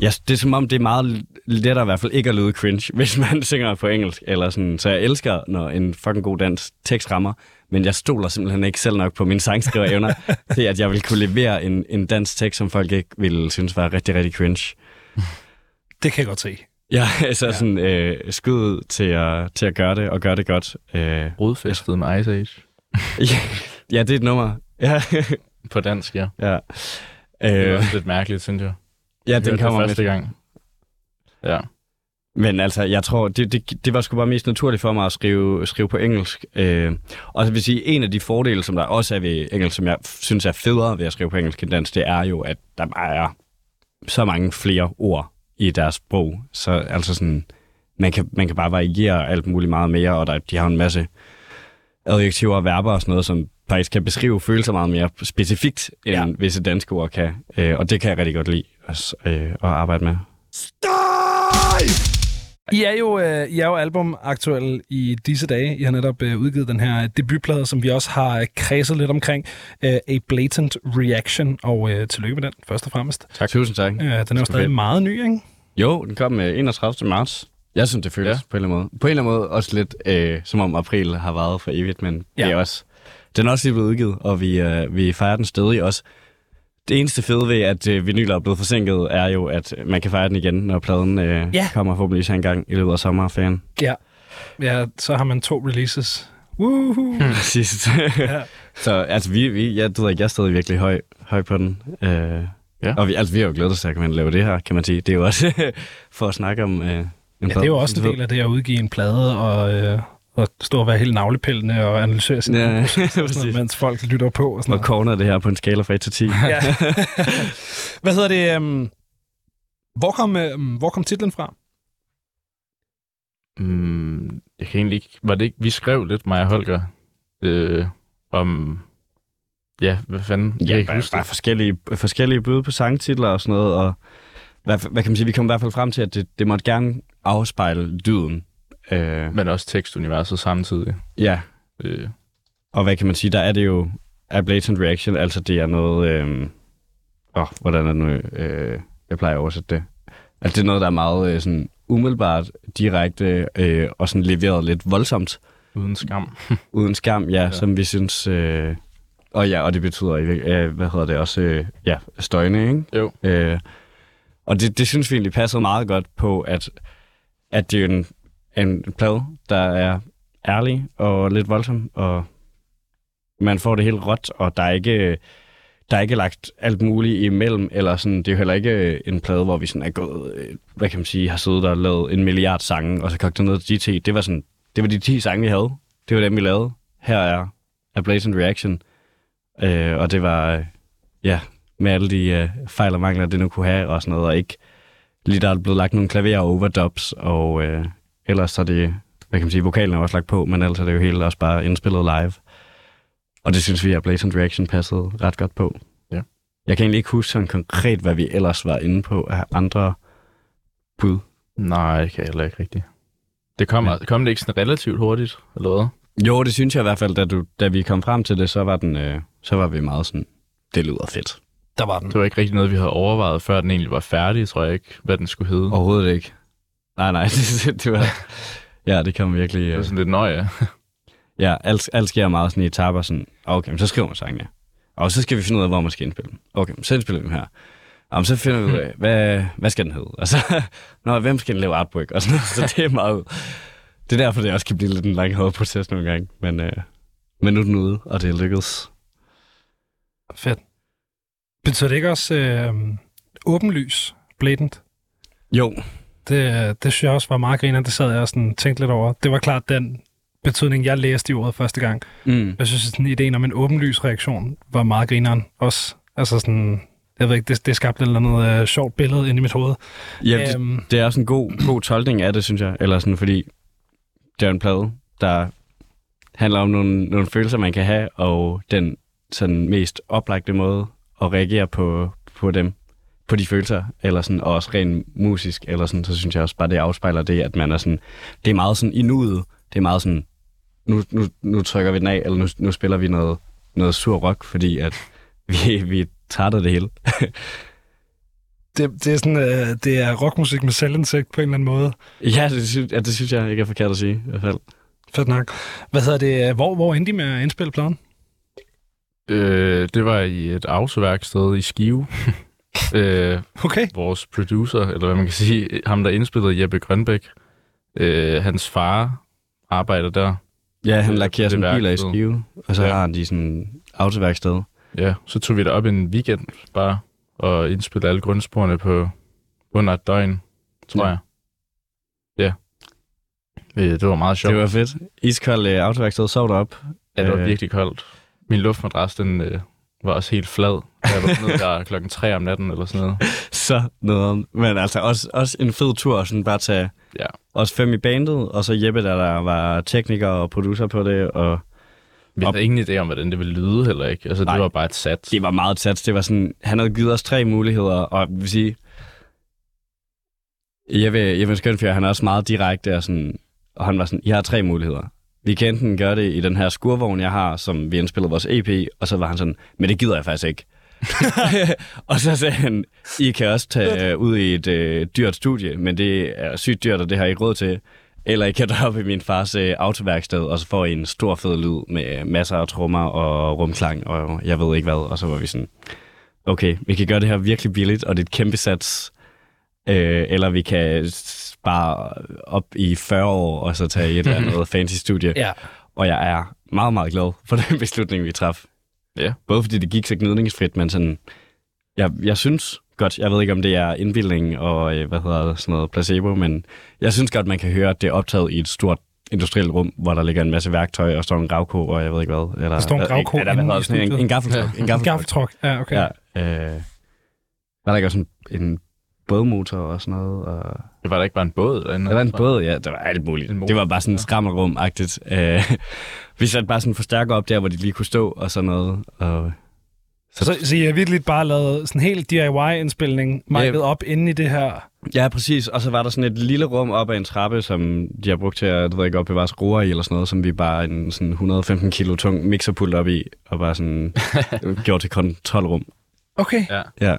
ja, det er som om, det er meget lettere i hvert fald ikke at lyde cringe, <laughs> hvis man synger på engelsk. Eller sådan. Så jeg elsker, når en fucking god dansk tekst rammer, men jeg stoler simpelthen ikke selv nok på mine sangskriverevner, <laughs> til at jeg vil kunne levere en, en dansk tekst, som folk ikke ville synes var rigtig, rigtig cringe. <laughs> Det kan jeg godt se. Ja, altså Ja. ja. sådan øh, skud til at, til at gøre det, og gøre det godt. Øh, Rodfæstet med Ice Age. ja, ja, det er et nummer. Ja, På dansk, ja. ja. Det er Øh, også lidt mærkeligt, synes jeg. Ja, den kommer første med. gang. Ja. Men altså, jeg tror, det, det, det var sgu bare mest naturligt for mig at skrive, skrive på engelsk. Øh, og så vil sige, en af de fordele, som der også er ved engelsk, som jeg synes er federe ved at skrive på engelsk end dansk, det er jo, at der bare er så mange flere ord i deres sprog. Så altså sådan, man kan, man kan bare variere alt muligt meget mere, og der, de har en masse adjektiver og verber og sådan noget, som faktisk kan beskrive følelser meget mere specifikt, end Ja. visse danske ord kan. Øh, og det kan jeg rigtig godt lide øh, at arbejde med. I er jo, øh, I er jo albumaktuelle i disse dage. I har netop øh, udgivet den her debutplade, som vi også har øh, kredset lidt omkring. Øh, A Blatant Reaction, og øh, tillykke med den, først og fremmest. Tak. Tusind tak. Øh, den er jo stadig fedt. meget ny, ikke? Jo, den kom øh, 31. marts. Jeg synes, det føles Ja. på en eller anden måde. På en eller anden måde også lidt øh, som om april har varet for evigt, men ja. Ja. det er også, den er også lige blevet udgivet, og vi, øh, vi fejrer den stadig også. Det eneste fede ved, at øh, vinyler er blevet forsinket, er jo, at man kan fejre den igen, når pladen øh, Ja. kommer forhåbentlig en gang i løbet af sommerferien. Ja. ja, så har man to releases. Woohoo! <laughs> Sidst. Ja. Så altså, vi, vi, jeg, du ved ikke, jeg er stadig virkelig høj, høj på den. Øh, Ja. Og vi, altså, vi har jo glædet os til at kan lave det her, kan man sige. Det er jo også <laughs> for at snakke om øh, en Ja, det er jo også en del af det at udgive en plade og, øh, og stå og være helt navlepillende og analysere sin Ja, ja, <laughs> sådan noget, mens folk lytter på. Og sådan Og noget. corner det her på en skala fra 1 til 10. <laughs> Ja. <laughs> Hvad hedder det? Um, hvor, kom, um, hvor kom titlen fra? Mm, jeg kan egentlig ikke... Var det ikke... Vi skrev lidt, mig og Holger, øh, om... Ja, hvad fanden? Jeg kan Ja, ikke bare, huske bare det. forskellige, forskellige bud på sangtitler og sådan noget. Og hvad, hvad kan man sige? Vi kom i hvert fald frem til, at det, det måtte gerne afspejle dyden. Øh, Men også tekstuniverset samtidig. ja, Øh, og hvad kan man sige? Der er det jo a blatant reaction, altså det er noget... Øh, åh, hvordan er det nu? Øh, jeg plejer at oversætte det. Altså det er noget, der er meget øh, sådan umiddelbart, direkte øh, og sådan leveret lidt voldsomt. uden skam. <laughs> Uden skam, ja, ja. Som vi synes... Øh, og ja, og det betyder, øh, hvad hedder det også, øh, ja, støjne, ikke? Jo. Øh, og det, det synes vi egentlig passede meget godt på, at, at det er en, en plade, der er ærlig og lidt voldsom, og man får det helt råt, og der er ikke, der er ikke lagt alt muligt imellem, eller sådan, det er jo heller ikke øh, en plade, hvor vi sådan er gået, øh, hvad kan man sige, har siddet og lavet en milliard sange, og så kogt det ned til de 10. Det var sådan, det var de 10 sange, vi havde. Det var dem, vi lavede. Her er A Blazing Reaction. Øh, og det var, øh, ja, med alle de øh, fejl og mangler, det nu kunne have, og sådan noget, og ikke lige der er blevet lagt nogle klaver og overdubs, og øh, ellers så er det, hvad kan man sige, vokalen er også lagt på, men ellers er det jo helt også bare indspillet live. Og det synes vi, at Blatant Reaction passede ret godt på. Ja. Jeg kan egentlig ikke huske sådan konkret, hvad vi ellers var inde på af andre bud. Nej, det kan jeg heller ikke rigtigt. Det kom, Men- kom det ikke sådan relativt hurtigt, eller hvad? Jo, det synes jeg i hvert fald, da, du, da vi kom frem til det, så var, den, øh, så var vi meget sådan, det lyder fedt. Der var den. Det var ikke rigtig noget, vi havde overvejet, før den egentlig var færdig, tror jeg ikke, hvad den skulle hedde. Overhovedet ikke. Nej, nej, <laughs> det, det var... Ja, det kom virkelig... Det var Øh, sådan lidt nøje. <laughs> ja, alt, alt sker meget sådan i etaper, sådan, okay, men så skriver man sangen, ja. Og så skal vi finde ud af, hvor man skal indspille dem. Okay, men så indspiller vi dem her. Og så finder vi ud af, <laughs> hvad, hvad skal den hedde? Og så, nå, hvem skal den lave artwork? Og sådan noget. Så det er meget... Det er derfor, det også kan blive lidt en langhåret proces nogle gange. Men, øh, men nu er den ude, og det er lykkedes. Fedt. Betyder det ikke også øh, åbenlys, blatant? Jo, Det, det synes jeg også var meget griner. Det sad jeg og sådan tænkte lidt over. Det var klart den betydning, jeg læste i ordet første gang. mm. Jeg synes, sådan ideen om en åbenlys reaktion var meget grineren også. Altså sådan, jeg ved ikke, det, det skabte et eller andet øh, sjovt billede ind i mit hoved. ja, det, Øhm, det er også en god, god tolkning af det, synes jeg. Eller sådan, fordi det er en plade, der handler om nogle, nogle følelser, man kan have, og den sådan mest oplagte måde at reagere på, på dem, på de følelser, eller sådan, og også rent musisk, eller sådan, så synes jeg også bare, det afspejler det, at man er sådan, det er meget sådan i nuet, det er meget sådan, nu, nu, nu trykker vi den af, eller nu, nu spiller vi noget, noget sur rock, fordi at <laughs> vi, vi er trætte af det hele. <laughs> det, det, er sådan, øh, det er rockmusik med selvindsigt på en eller anden måde. Ja, det synes, ja, det synes jeg ikke er forkert at sige, i hvert fald. Fedt nok. Hvad hedder det? Hvor, hvor endte de med at indspille pladen? øh, det var i et autoværksted i Skive. <laughs> øh, Okay. vores producer, eller hvad man kan sige, ham der indspillede Jeppe Grønbæk, øh, hans far arbejder der. Ja, han Øh, lakerer det sådan biler i skive, og så Ja. har han de sådan autoværksted. Ja, så tog vi derop en weekend bare og indspillede alle grundsporene på under et døgn, tror Ja. jeg. Ja. Øh, det var meget sjovt. Det var fedt. Iskold øh, autoværksted, sov derop. Ja, det var Øh. virkelig koldt. Min luftmadras, den øh, var også helt flad. Jeg var nede der <laughs> klokken 3 om natten eller sådan noget. Så noget. Men altså også, også en fed tur, sådan bare tage Ja. os fem i bandet, og så Jeppe, der, der var tekniker og producer på det, og Vi havde ingen idé om, hvordan det ville lyde heller ikke. Altså, Nej. det var bare et sats. det var meget sats. Det var sådan, han havde givet os tre muligheder, og jeg vil sige, Jeppe, Jeppe Skønfjør, han er også meget direkte, og, sådan, og han var sådan, I har tre muligheder. Vi kan enten gøre det i den her skurvogn, jeg har, som vi indspillede vores EP, og så var han sådan, men det gider jeg faktisk ikke. <laughs> <laughs> og så sagde han, I kan også tage øh, ud i et øh, dyrt studie, men det er sygt dyrt, og det har I ikke råd til. Eller I kan droppe i min fars øh, autoværksted, og så får I en stor fed lyd med masser af trommer og rumklang, og jeg ved ikke hvad. Og så var vi sådan, okay, vi kan gøre det her virkelig billigt, og det er et kæmpe sats. Øh, eller vi kan spare op i 40 år, og så tage et eller andet fancy studie. Ja. Og jeg er meget, meget glad for <laughs> den beslutning, vi traf. Ja. Både fordi det gik så gnidningsfrit, men sådan, jeg, jeg synes godt, jeg ved ikke, om det er indbildning og, øh, hvad hedder det, sådan noget placebo, men jeg synes godt, man kan høre, at det er optaget i et stort industrielt rum, hvor der ligger en masse værktøj og står en gravko, og jeg ved ikke hvad. Eller, Der står en gravko eller, hvad inde hedder i det, sådan en, en gaffeltruck. En En gaffeltruck. Ja, okay. Ja, øh, var der ikke også en, en bådmotor og sådan noget? Og... Det var der ikke bare en båd derinde? Der var en båd, ja. Der var alt muligt. Det var bare sådan ja. skrammelrum-agtigt. Øh, <laughs> vi satte bare sådan en forstærker op der, hvor de lige kunne stå og sådan noget. Og Så, så I har virkelig bare lavet sådan en helt DIY-indspilning, mic'et op inde i det her. Ja, præcis. Og så var der sådan et lille rum op ad en trappe, som de har brugt til at, du ved ikke, opbevare skruer i eller sådan noget, som vi bare en sådan 115 kilo tung mixerpult op i, og bare sådan <laughs> gjort til kontrolrum. Okay, Ja. Ja.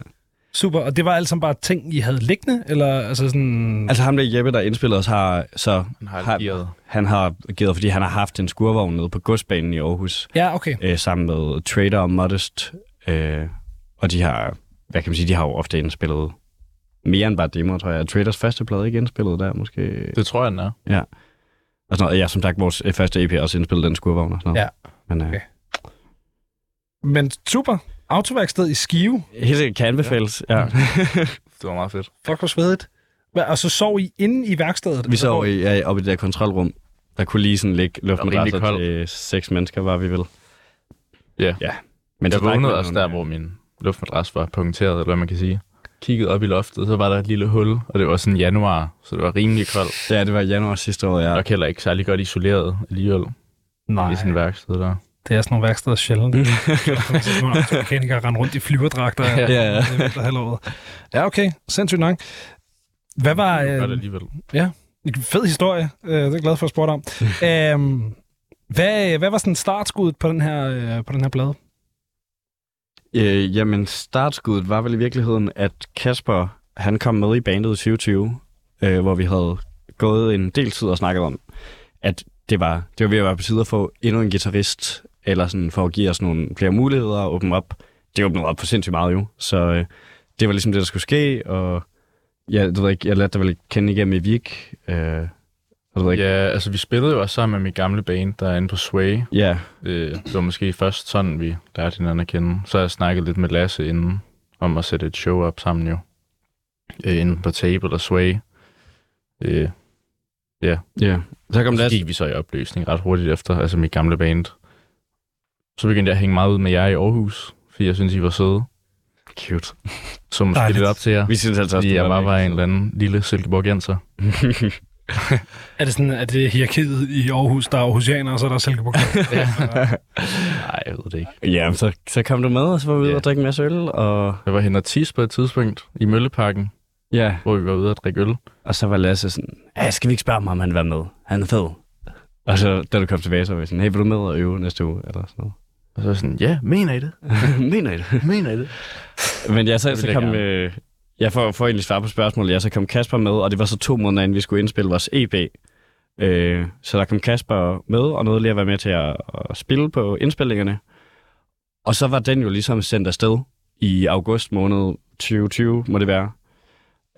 Super. Og det var alt sammen bare ting, I havde liggende? Eller altså sådan... Altså ham der Jeppe, der indspillede os, har så... Han har gearet. han har givet, fordi han har haft en skurvogn nede på godsbanen i Aarhus, Ja, okay. øh, sammen med Trader og Modest. Øh, og de har, hvad kan man sige, de har jo ofte indspillet mere end bare demoer, tror jeg. Traders første plade ikke indspillet der, måske. Det tror jeg, den er. Ja. Og sådan noget. Ja, som sagt, vores øh, første EP også indspillet den skurvogn og sådan noget. Ja. Men øh, Okay. Men super. Autoværksted i Skive. helt sikkert kan anbefales. Ja. <laughs> Det var meget fedt. Fuck, hvor svedigt. Hva, og så sov I inde i værkstedet? Vi så i, ja, oppe i det der kontrolrum. Der kunne lige sådan ligge luftmadrasser til seks mennesker, var vi vel. Ja. Ja. Men Jeg drak vågnede også der, hvor min luftmadras var punkteret, eller hvad man kan sige. Kiggede op i loftet, så var der et lille hul, og det var sådan januar, så det var rimelig koldt. Ja, det var januar sidste år, ja. Og heller ikke særlig godt isoleret alligevel Nej, i sådan et værksted der. Det er sådan nogle værksteder sjældent. <laughs> Nogle mekanikere rende rundt i flyverdragter Ja. Ja, ja. ja. Ja, okay. Sindssygt nok. Hvad var... Det Øh, godt alligevel. en fed historie. Øh, det er jeg glad for at spørge om. <laughs> øhm, hvad, hvad var sådan startskuddet på den her, øh, på den her plade? Øh, jamen, startskuddet var vel i virkeligheden, at Kasper, han kom med i bandet i 2020, øh, hvor vi havde gået en del tid og snakket om, at det var, det var ved at være på tide at få endnu en guitarist, eller sådan for at give os nogle flere muligheder og åbne op. Det åbnede op for sindssygt meget jo, så øh, det var ligesom det, der skulle ske, og ja, du ved ikke, jeg lærte dig vel kende igennem i Vik, øh, og ved ikke, Ja, altså vi spillede jo også sammen med mit gamle band, der er inde på Sway. ja, Det, det var måske først sådan, vi lærte hinanden at kende. Så har jeg snakket lidt med Lasse inden, om at sætte et show op sammen jo. Øh, inde på Tape eller Sway. Øh, ja. Så kom så Lasse, gik vi så i opløsning ret hurtigt efter, altså mit gamle band. Så begyndte jeg at hænge meget ud med jer i Aarhus, fordi jeg synes, I var søde. cute. Så måske Dejligt. lidt op til jer. Vi synes altså også, Fordi det jeg var bare en virkelig eller anden lille silkeborgenser. <laughs> Er det sådan, at det er hierarkiet i Aarhus, der er Aarhusianer, og så er der Silkeborg? <laughs> <laughs> Nej, jeg ved det ikke. Ja, så, så kom du med, og så var vi ude Ja. og drikke en masse øl, og Jeg var henne og tisse på et tidspunkt i Mølleparken, ja, hvor vi var ude at drikke øl. Og så var Lasse sådan, ja, skal vi ikke spørge ham, om han vil være med? Han er fed. Og så, da du kom tilbage, så var vi sådan, hey, vil du med og øve næste uge? Eller sådan noget. Og så sådan, ja, mener I det? <laughs> Mener I det? Mener I det? Men ja, så, så kom... Øh, jeg får, får egentlig svar på spørgsmålet. Ja, så kom Kasper med, og det var så to måneder, inden vi skulle indspille vores EP. Øh, så der kom Kasper med, og nåede lige at være med til at, at spille på indspillingerne. Og så var den jo ligesom sendt afsted i august måned 2020, må det være.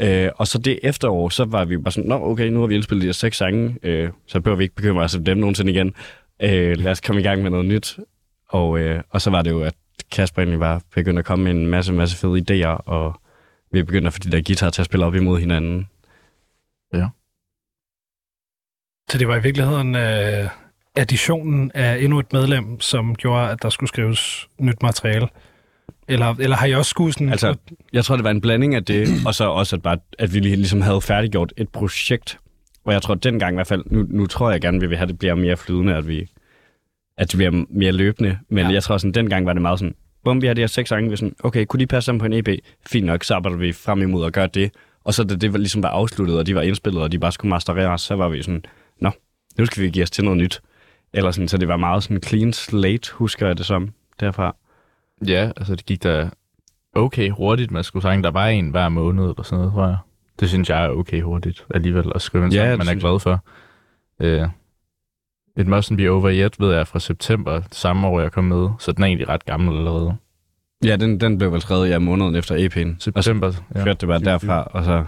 Øh, og så det efterår, så var vi bare sådan, nå okay, nu har vi indspillet de her seks sange, øh, så behøver vi ikke bekymre os om dem nogensinde igen. Øh, lad os komme i gang med noget nyt. Og, øh, og så var det jo, at Kasper egentlig var begyndt at komme med en masse, masse fede idéer, og vi begyndte at få de der guitar til at spille op imod hinanden. Så det var i virkeligheden øh, additionen af endnu et medlem, som gjorde, at der skulle skrives nyt materiale? Eller, eller har I også skulle sådan... Altså, jeg tror, det var en blanding af det, og så også, at, bare, at vi lige ligesom havde færdiggjort et projekt. Og jeg tror, at dengang i hvert fald, nu, nu tror jeg gerne, at vi vil have, at det bliver mere flydende, at vi at det bliver mere løbende. Men Ja. jeg tror sådan, dengang var det meget sådan, bum, vi har de her seks sange, vi sådan, okay, kunne de passe sammen på en EP? Fint nok, så arbejder vi frem imod at gøre det. Og så da det var ligesom var afsluttet, og de var indspillet, og de bare skulle mastereres, så var vi sådan, nå, nu skal vi give os til noget nyt. Eller sådan, så det var meget sådan clean slate, husker jeg det som, derfra. Ja, altså det gik da okay hurtigt. Man skulle sige, der var en hver måned eller sådan noget, tror jeg. Det synes jeg er okay hurtigt alligevel at skrive en sang, man er glad for. Øh, It Mustn't Be Over Yet, ved jeg, fra september samme år, jeg kom med. Så den er egentlig ret gammel allerede. Ja, den, den blev vel skrevet ja, måneden efter EP'en. Og så September, ja. kørte det bare derfra, og så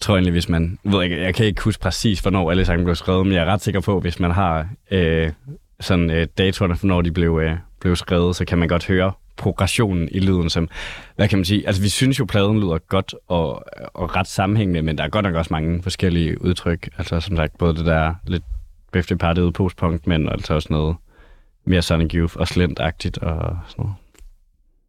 tror jeg egentlig, hvis man... Jeg, ved ikke, jeg kan ikke huske præcis, hvornår alle sange blev skrevet, men jeg er ret sikker på, hvis man har øh, sådan øh, datoerne for, når de blev, øh, blev skrevet, så kan man godt høre progressionen i lyden, som, hvad kan man sige, altså vi synes jo, pladen lyder godt og, og ret sammenhængende, men der er godt nok også mange forskellige udtryk, altså som sagt, både det der lidt birthday party ude postpunk, men altså også noget mere Sonic Youth og Slint-agtigt og sådan noget.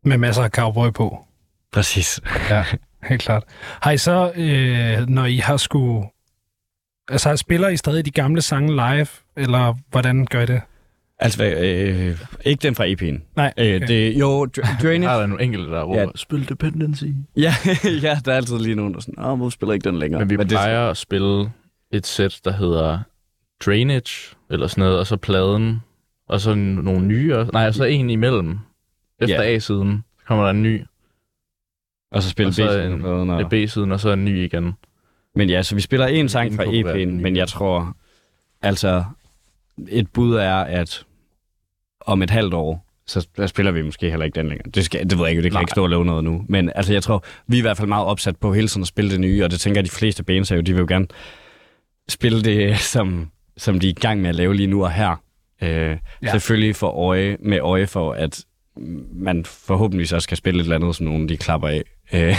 Med masser af cowboy på. Præcis. Ja, <laughs> helt klart. Har I så, øh, når I har skulle... Altså, spiller I stadig de gamle sange live, eller hvordan gør I det? Altså, øh, ikke den fra EP'en. Nej, Øh, okay. det, jo, Dr- <laughs> Drainage. Har der nogle enkelte, der råber, Ja. spil Dependency. <laughs> ja, ja, der er altid lige nogen, der er sådan, åh, hvorfor spiller ikke den længere? Men vi det, plejer at spille et sæt, der hedder Drainage, eller sådan noget, og så pladen, og så nogle nye, og- nej, og så en imellem. Efter Ja. A-siden kommer der en ny, og så spiller B-siden og... B-siden, og så en ny igen. Men ja, så vi spiller en sang fra EP'en, i. men jeg tror, altså, et bud er, at om et halvt år, så spiller vi måske heller ikke den længere. Det, skal, det ved jeg ikke, det kan jeg ikke stå og love noget nu. Men altså, jeg tror, vi er i hvert fald meget opsat på hele tiden at spille det nye, og det tænker jeg, de fleste bands er jo, de vil jo gerne spille det, <laughs> som, som de er i gang med at lave lige nu og her. Øh, Ja. Selvfølgelig for øje, med øje for, at man forhåbentlig også skal spille et eller andet, som nogen de klapper af. <laughs> Øh,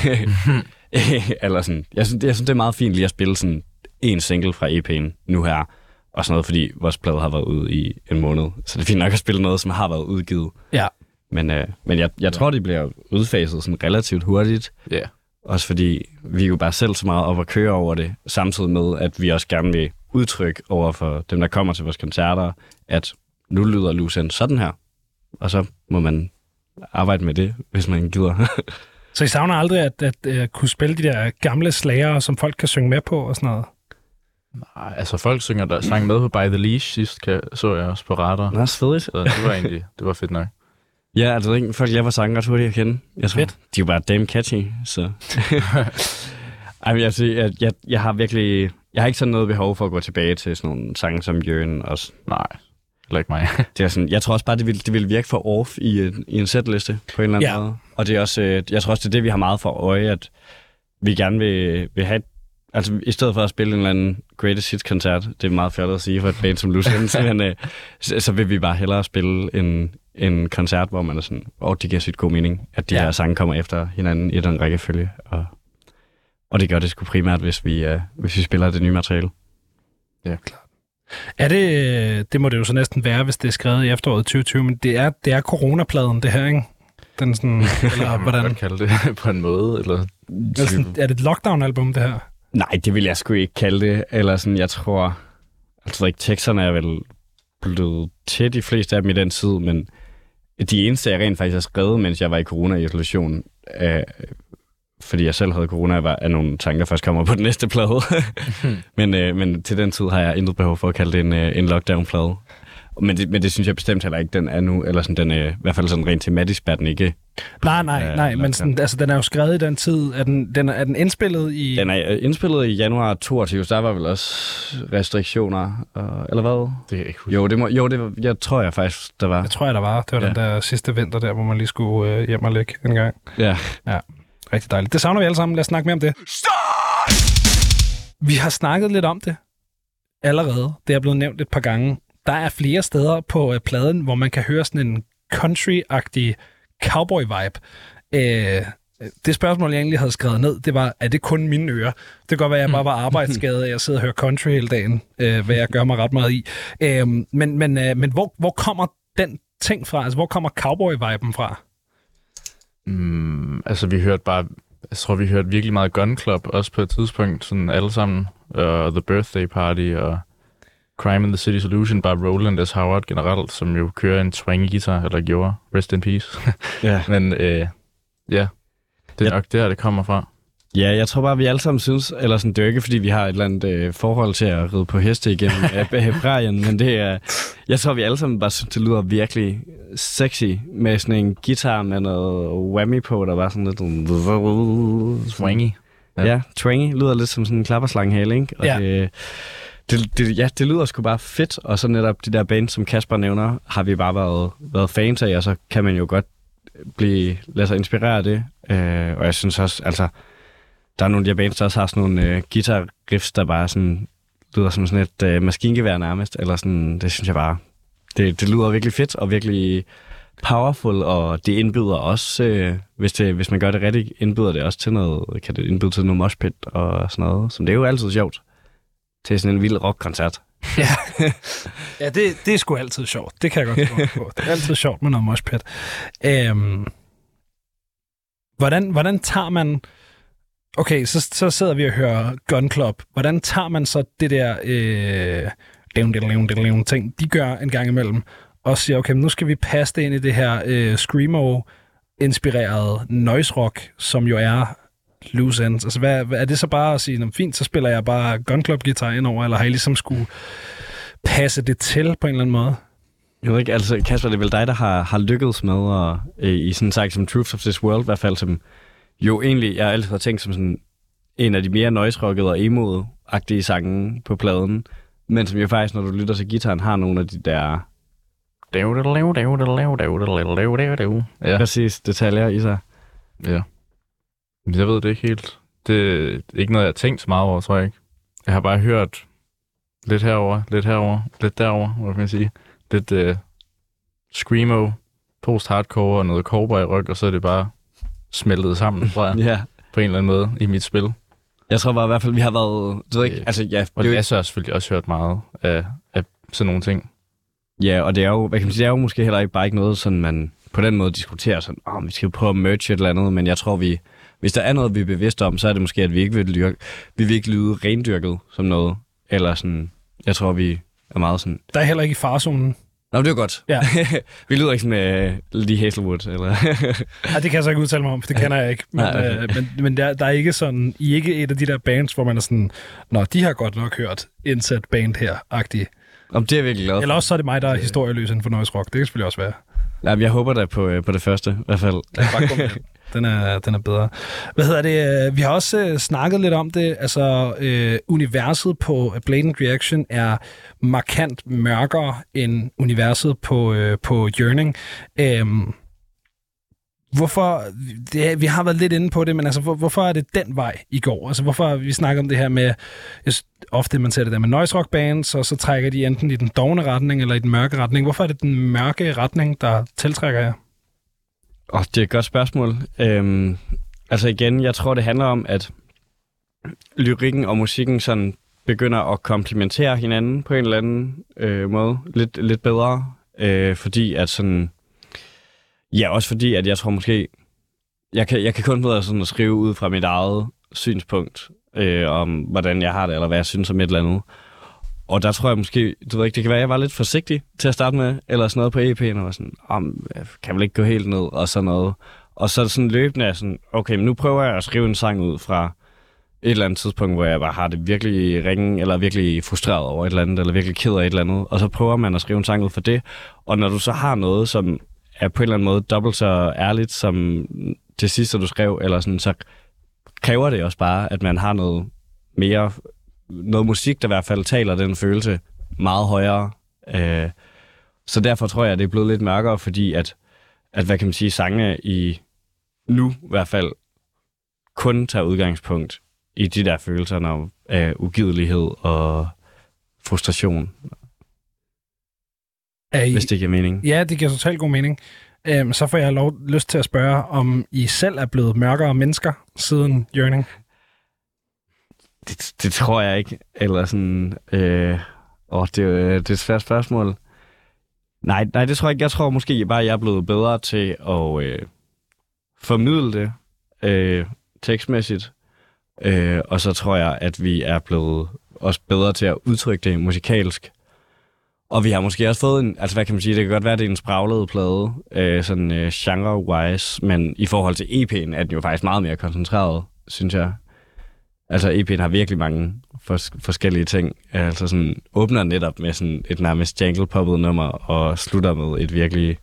<laughs> eller sådan. Jeg synes, jeg synes, det er meget fint lige at spille sådan en single fra EP'en nu her, og sådan noget, fordi vores plade har været ude i en måned. Så det er fint nok at spille noget, som har været udgivet. Ja. Men, øh, men jeg, jeg tror, det bliver udfaset sådan relativt hurtigt. Ja. Også fordi vi er jo bare selv så meget op at køre over det, samtidig med, at vi også gerne vil udtrykke over for dem, der kommer til vores koncerter, at nu lyder Lucent sådan her. Og så må man arbejde med det, hvis man gider. <laughs> Så I savner aldrig at, at, at kunne spille de der gamle slager, som folk kan synge med på og sådan noget? Nej, altså folk synger der sang med på By the Leash sidst, kan, så jeg også på radar. Nå, svedigt. Så det var egentlig, det var fedt nok. Ja, altså ikke folk, jeg var sanger ret hurtigt at kende. Jeg tror, Fedt. De er jo bare damn catchy, så... <laughs> Ej, men jeg, siger, jeg, jeg, jeg har virkelig... Jeg har ikke sådan noget behov for at gå tilbage til sådan nogle sange som Jørgen. Og Nej, heller ikke mig. <laughs> det er sådan, jeg tror også bare, det vil, det vil virke for off i en, i en setliste på en eller anden Ja. måde. Og det er også, øh, jeg tror også, det er det, vi har meget for øje, at vi gerne vil, vil have... Altså, i stedet for at spille en eller anden Greatest Hits-koncert, det er meget fjollet at sige for et band som Lucians, <laughs> men øh, så, så vil vi bare hellere spille en, en koncert, hvor man er sådan, åh, oh, det giver sygt god mening, at de ja. her sange kommer efter hinanden i den rækkefølge. Og, og det gør det sgu primært, hvis vi, øh, hvis vi spiller det nye materiale. Er det, det må det jo så næsten være, hvis det er skrevet i efteråret 2020, men det er, det er coronapladen, det her, ikke? Den sådan, <laughs> eller Kan man hvordan? godt kalde det <laughs> på en måde, eller... Eller sådan, er det et lockdown-album, det her? Nej, det vil jeg sgu ikke kalde det. Eller sådan, jeg tror... Altså, ikke, teksterne er vel blevet til de fleste af dem i den tid, men de eneste, jeg rent faktisk har skrevet, mens jeg var i corona-isolation, øh, fordi jeg selv havde corona, var af nogle tanker, først kommer på den næste plade. <laughs> <laughs> men, øh, men til den tid har jeg intet behov for at kalde det en, øh, en lockdown-plade. Men det, men det synes jeg bestemt heller ikke, den er nu. Eller sådan, den er, i hvert fald sådan rent tematisk, er den ikke. Nej, nej, Ja, nej, men sådan, altså, den er jo skrevet i den tid. Er den, den, er den indspillet i... Den er øh, indspillet i januar 22, så der var vel også restriktioner, og, eller hvad? Det kan jeg ikke huske. Jo, det, må, jo det jeg tror jeg faktisk, der var. Jeg tror jeg, der var. Det var ja. den Ja. der sidste vinter der, hvor man lige skulle øh, hjem og ligge en gang. Ja. Rigtig dejligt. Det savner vi alle sammen. Lad os snakke mere om det. Vi har snakket lidt om det allerede. Det er blevet nævnt et par gange. Der er flere steder på øh, pladen, hvor man kan høre sådan en country-agtig cowboy-vibe. Øh, det spørgsmål, jeg egentlig havde skrevet ned, det var, er det kun mine ører? Det kan godt være, at jeg bare var <laughs> arbejdsskadet, og jeg sidder og hører country hele dagen, øh, hvad jeg gør mig ret meget i. Øh, men men, øh, men hvor, hvor kommer den ting fra? Altså, hvor kommer cowboy-viben fra? Mm, altså, vi hørte bare... Jeg tror, vi hørte virkelig meget Gun Club, også på et tidspunkt, sådan alle sammen. Og The Birthday Party, og Crime in the City Solution, bare Roland S. Howard generelt, som jo kører en twangy guitar, eller gjorde. Rest in peace. ja. <laughs> Men øh, ja, det er Ja. nok der, det kommer fra. Ja, jeg tror bare, vi alle sammen synes, eller sådan, det er jo ikke, fordi vi har et eller andet øh, forhold til at ride på heste igennem øh, <laughs> Hebrajien, men det er, jeg tror, vi alle sammen bare synes, det lyder virkelig sexy med sådan en guitar med noget whammy på, der var sådan lidt... Swangy. Ja, ja twangy. Lyder lidt som sådan en klapperslangehale, ikke? Og Ja. det, det, det, ja, det lyder sgu bare fedt, og så netop de der bands, som Kasper nævner, har vi bare været, været fans af, og så kan man jo godt blive, lade sig inspirere af det. Øh, og jeg synes også, altså, der er nogle bands, der også har sådan nogle øh, guitar riffs, der bare sådan, lyder som sådan et øh, maskingevær nærmest, eller sådan, det synes jeg bare, det, det lyder virkelig fedt, og virkelig powerful, og det indbyder også, øh, hvis, det, hvis man gør det rigtigt, indbyder det også til noget, kan det indbyde til noget moshpit og sådan noget, som det er jo altid sjovt til sådan en vild rockkoncert. Ja, <laughs> det, det er sgu altid sjovt. Det kan jeg godt på. <laughs> Det er altid sjovt med noget moshpit. Øhm, hvordan, hvordan tager man... Okay, så, så sidder vi og hører Gun Club. Hvordan tager man så det der øh, dævn, dævn, dævn, ting, de gør en gang imellem, og siger, okay, nu skal vi passe det ind i det her øh, Screamo-inspirerede noise rock, som jo er loose ends. Altså, hvad, hvad, er det så bare at sige, "Nå, fint, så spiller jeg bare Gun Club-guitar indover, eller har I ligesom skulle passe det til på en eller anden måde? Jeg ved ikke, altså Kasper, det er vel dig, der har, har lykkedes med at, øh, i sådan en sagt som Truth of This World, i hvert fald som jo egentlig, jeg har altid har tænkt som sådan en af de mere noise-rockede og emo-agtige sange på pladen, men som jo faktisk, når du lytter til gitaren, har nogle af de der Ja. præcis detaljer i sig. Ja. Men jeg ved det ikke helt. Det er ikke noget, jeg har tænkt så meget over, tror jeg ikke. Jeg har bare hørt lidt herover, lidt herover, lidt derover, hvad kan man sige. Lidt uh, screamo, post-hardcore og noget cowboy-ryk, og så er det bare smeltet sammen, tror jeg, Ja. på en eller anden måde i mit spil. Jeg tror bare i hvert fald, vi har været, du ved ikke, Øh, altså ja, Og det er Lasse har selvfølgelig også hørt meget af, af sådan nogle ting. ja, og det er jo, hvad kan man sige, det er jo måske heller ikke bare ikke noget, sådan man på den måde diskuterer sådan, åh, oh, vi skal jo prøve at merge et eller andet, men jeg tror, vi, hvis der er noget, vi er bevidste om, så er det måske, at vi ikke vil, lyre, vi vil ikke lyde rendyrket som noget, eller sådan, jeg tror, vi er meget sådan, Der er heller ikke i farzonen. Nå, det er jo godt. Ja. <laughs> vi lyder ikke som uh, Lee Hazelwood, eller... Ej, det kan jeg så ikke udtale mig om, for det kender jeg ikke. Men, Nej, okay. øh, men, men der, der er ikke sådan, I er ikke et af de der bands, hvor man er sådan, nå, de har godt nok hørt indsat band her-agtigt. Om det er jeg virkelig glad for. Eller også så er det mig, der er historieløs inden for noise rock. Det kan selvfølgelig også være. Nej, men jeg håber da på, øh, på det første, i hvert fald. <laughs> Den er, den er bedre. Hvad hedder det? Øh, vi har også øh, snakket lidt om det. Altså, øh, universet på øh, Blatant Reaction er markant mørkere end universet på, øh, på Yearning. Øhm, hvorfor, det, vi har været lidt inde på det, men altså, hvor, hvorfor er det den vej, I går? Altså, hvorfor vi snakker om det her med, synes, ofte man ser det der med noise rock bands, og så trækker de enten i den dogne retning, eller i den mørke retning. Hvorfor er det den mørke retning, der tiltrækker jer? Oh, det er et godt spørgsmål. Øhm, altså igen, jeg tror, det handler om, at lyrikken og musikken sådan begynder at komplementere hinanden på en eller anden øh, måde. Lidt, lidt bedre. Øh, fordi at sådan... Ja, også fordi, at jeg tror måske... Jeg kan, jeg kan kun bedre sådan at skrive ud fra mit eget synspunkt øh, om, hvordan jeg har det, eller hvad jeg synes om et eller andet. Og der tror jeg måske, du ved ikke, det kan være, at jeg var lidt forsigtig til at starte med, eller sådan noget på EP'en, og var sådan, om, jeg kan vel ikke gå helt ned, og sådan noget. Og så sådan løbende er sådan, okay, men nu prøver jeg at skrive en sang ud fra et eller andet tidspunkt, hvor jeg bare har det virkelig ringe, eller virkelig frustreret over et eller andet, eller virkelig ked af et eller andet, og så prøver man at skrive en sang ud for det. Og når du så har noget, som er på en eller anden måde dobbelt så ærligt, som det sidste, du skrev, eller sådan, så kræver det også bare, at man har noget mere, noget musik, der i hvert fald taler den følelse meget højere. Øh, så derfor tror jeg, at det er blevet lidt mørkere, fordi at, at hvad kan man sige, sangene i nu i hvert fald kun tager udgangspunkt i de der følelser af ugidelighed og frustration, Er I, hvis det giver mening. Ja, det giver totalt god mening. Øhm, så får jeg lov, lyst til at spørge, om I selv er blevet mørkere mennesker siden Yearning. Det, det tror jeg ikke. Eller sådan... Øh, åh, det, øh, det er et svært spørgsmål. Nej, nej, det tror jeg ikke. Jeg tror måske bare, at jeg er blevet bedre til at øh, formidle det øh, tekstmæssigt. Øh, og så tror jeg, at vi er blevet også bedre til at udtrykke det musikalsk. Og vi har måske også fået en, altså hvad kan man sige, det kan godt være, at det er en spraglet plade, øh, sådan øh, genre-wise, men i forhold til EP'en er den jo faktisk meget mere koncentreret, synes jeg. Altså EP'en har virkelig mange fors- forskellige ting. Altså sådan åbner netop med sådan et nærmest jangle-poppet nummer, og slutter med et virkelig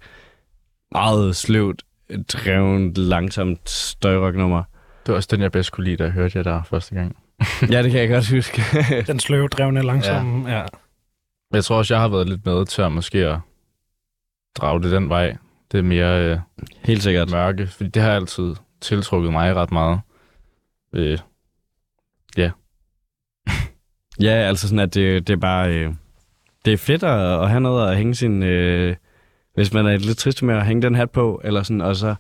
meget sløvt, drevet, langsomt støjrock-nummer. Det var også den, jeg bedst kunne lide, da jeg hørte jer der første gang. <laughs> ja, det kan jeg godt huske. <laughs> Den sløve, drevne, langsomme. Ja. ja. Jeg tror også, jeg har været lidt med til at måske at drage det den vej. Det er mere øh, Helt sikkert. mørke, fordi det har altid tiltrukket mig ret meget. Øh, <laughs> Ja, altså sådan, at det, det er bare... Øh, det er fedt at, at have noget at hænge sin... Øh, hvis man er lidt trist med at hænge den hat på, eller sådan, og så...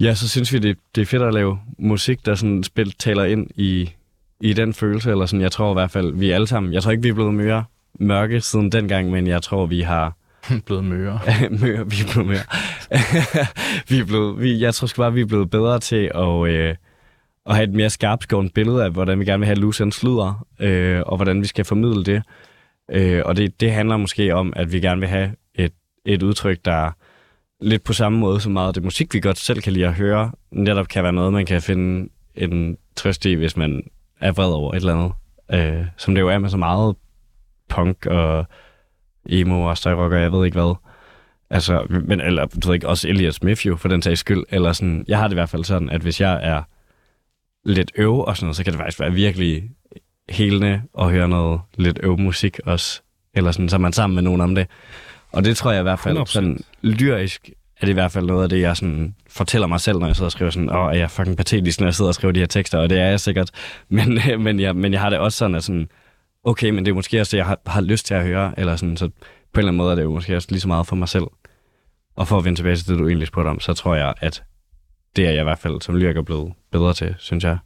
Ja, så synes vi, det, det er fedt at lave musik, der sådan spil, taler ind i, i den følelse, eller sådan, jeg tror i hvert fald, vi alle sammen... Jeg tror ikke, vi er blevet mere mørke siden dengang, men jeg tror, vi har... <laughs> blevet møre. <laughs> møre, vi er blevet mere. vi er blevet, vi, jeg tror sgu bare, vi er blevet bedre til at, øh, at have et mere skarpskåret billede af, hvordan vi gerne vil have loose ends lyder, øh, og hvordan vi skal formidle det. Øh, og det, det handler måske om, at vi gerne vil have et, et udtryk, der lidt på samme måde som meget af det musik, vi godt selv kan lide at høre, netop kan være noget, man kan finde en trøst i, hvis man er vred over et eller andet. Øh, som det jo er med så meget punk og emo og støjrock og jeg ved ikke hvad. Altså, men, eller du ved ikke, også Elias Smith jo, for den sags skyld. Eller sådan, jeg har det i hvert fald sådan, at hvis jeg er lidt øv og sådan noget, så kan det faktisk være virkelig helende at høre noget lidt øv musik også. Eller sådan, så er man sammen med nogen om det. Og det tror jeg i hvert fald, 100%. sådan lyrisk, er det i hvert fald noget af det, jeg sådan fortæller mig selv, når jeg sidder og skriver sådan, åh, er jeg fucking patetisk, når jeg sidder og skriver de her tekster, og det er jeg sikkert. <laughs> Men, men, jeg, men jeg har det også sådan, at sådan, okay, men det er måske også det, jeg har, har lyst til at høre, eller sådan, så på en eller anden måde er det jo måske også lige så meget for mig selv. Og for at vende tilbage til det, du egentlig spurgte om, så tror jeg, at det er jeg i hvert fald som lyriker blevet bedre til, synes jeg.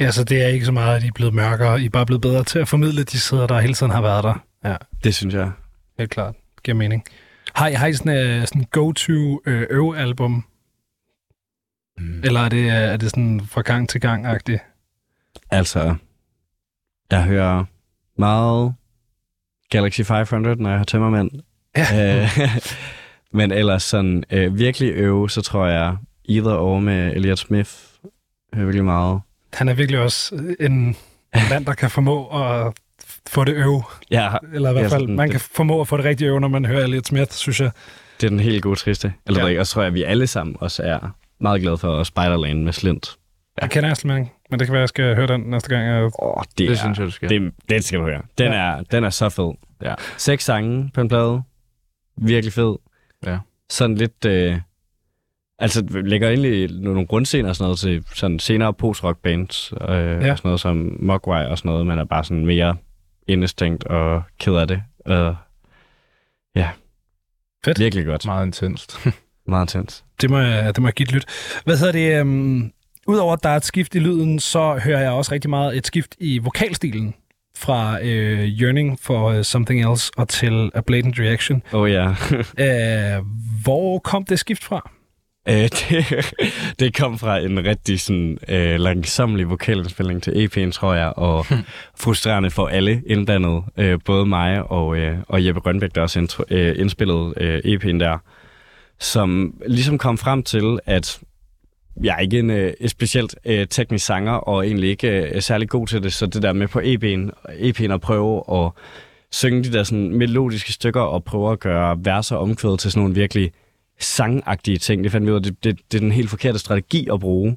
ja, så det er ikke så meget, at I er blevet mørkere. I er bare blevet bedre til at formidle de sider, der hele tiden har været der. Ja, Det synes jeg. helt klart. Giver mening. Har I, har I sådan uh, sådan go-to øh, øv-album? Mm. Eller er det, øh, er det sådan fra gang til gang-agtigt? Altså, jeg hører meget Galaxy 500, når jeg har tømmermænd. Ja. Øh, <laughs> men ellers sådan øh, virkelig øve, så tror jeg Either Or med Elliot Smith hører virkelig meget. Han er virkelig også en, en mand, der kan formå at få det øv. Ja, Eller i hvert Ja, fald, sådan- man kan formå at få det rigtige øv, når man hører Elliot Smith, synes jeg. det er den helt gode triste. Eller Ja. ja. Og så tror jeg, at vi alle sammen også er meget glade for Spiderland med Slint. Ja. Jeg kender ikke, men det kan være, at jeg skal høre den næste gang. Jeg... Åh, det, Det er, synes jeg, du skal. Det, det skal du høre. Den, Ja. ja. er, den er så fed. Ja. Seks sange på en plade. Virkelig fed. Ja. Sådan lidt... Øh, altså, lægger egentlig nogle grundscener og sådan noget til sådan senere post-rock bands. Øh, ja. Og sådan noget som Mogwai og sådan noget, men er bare sådan mere indestængt og ked af det. Øh, ja. Fedt. Virkelig godt. Meget intenst. <laughs> Meget intens. Det må jeg, det må jeg give et lyt. Hvad hedder det? Um, Udover at der er et skift i lyden, så hører jeg også rigtig meget et skift i vokalstilen fra øh, Yearning for uh, Something Else og til A Blatant Reaction. Oh ja. Uh, <laughs> hvor kom det skift fra? Øh, <laughs> det, det kom fra en rigtig sådan, øh, langsomlig vokalindspilning til EP'en, tror jeg, og <laughs> frustrerende for alle indblandet. Øh, både mig og, øh, og Jeppe Rønbæk, der også intro, øh, indspillede øh, EP'en der, som ligesom kom frem til, at jeg er ikke en øh, specielt øh, teknisk sanger, og egentlig ikke øh, særlig god til det, så det der med på EP'en, EP'en at prøve at synge de der sådan melodiske stykker, og prøve at gøre verser omkvædet til sådan nogle virkelig sangagtige ting. Det fandt vi ud af, det, det, det er den helt forkerte strategi at bruge.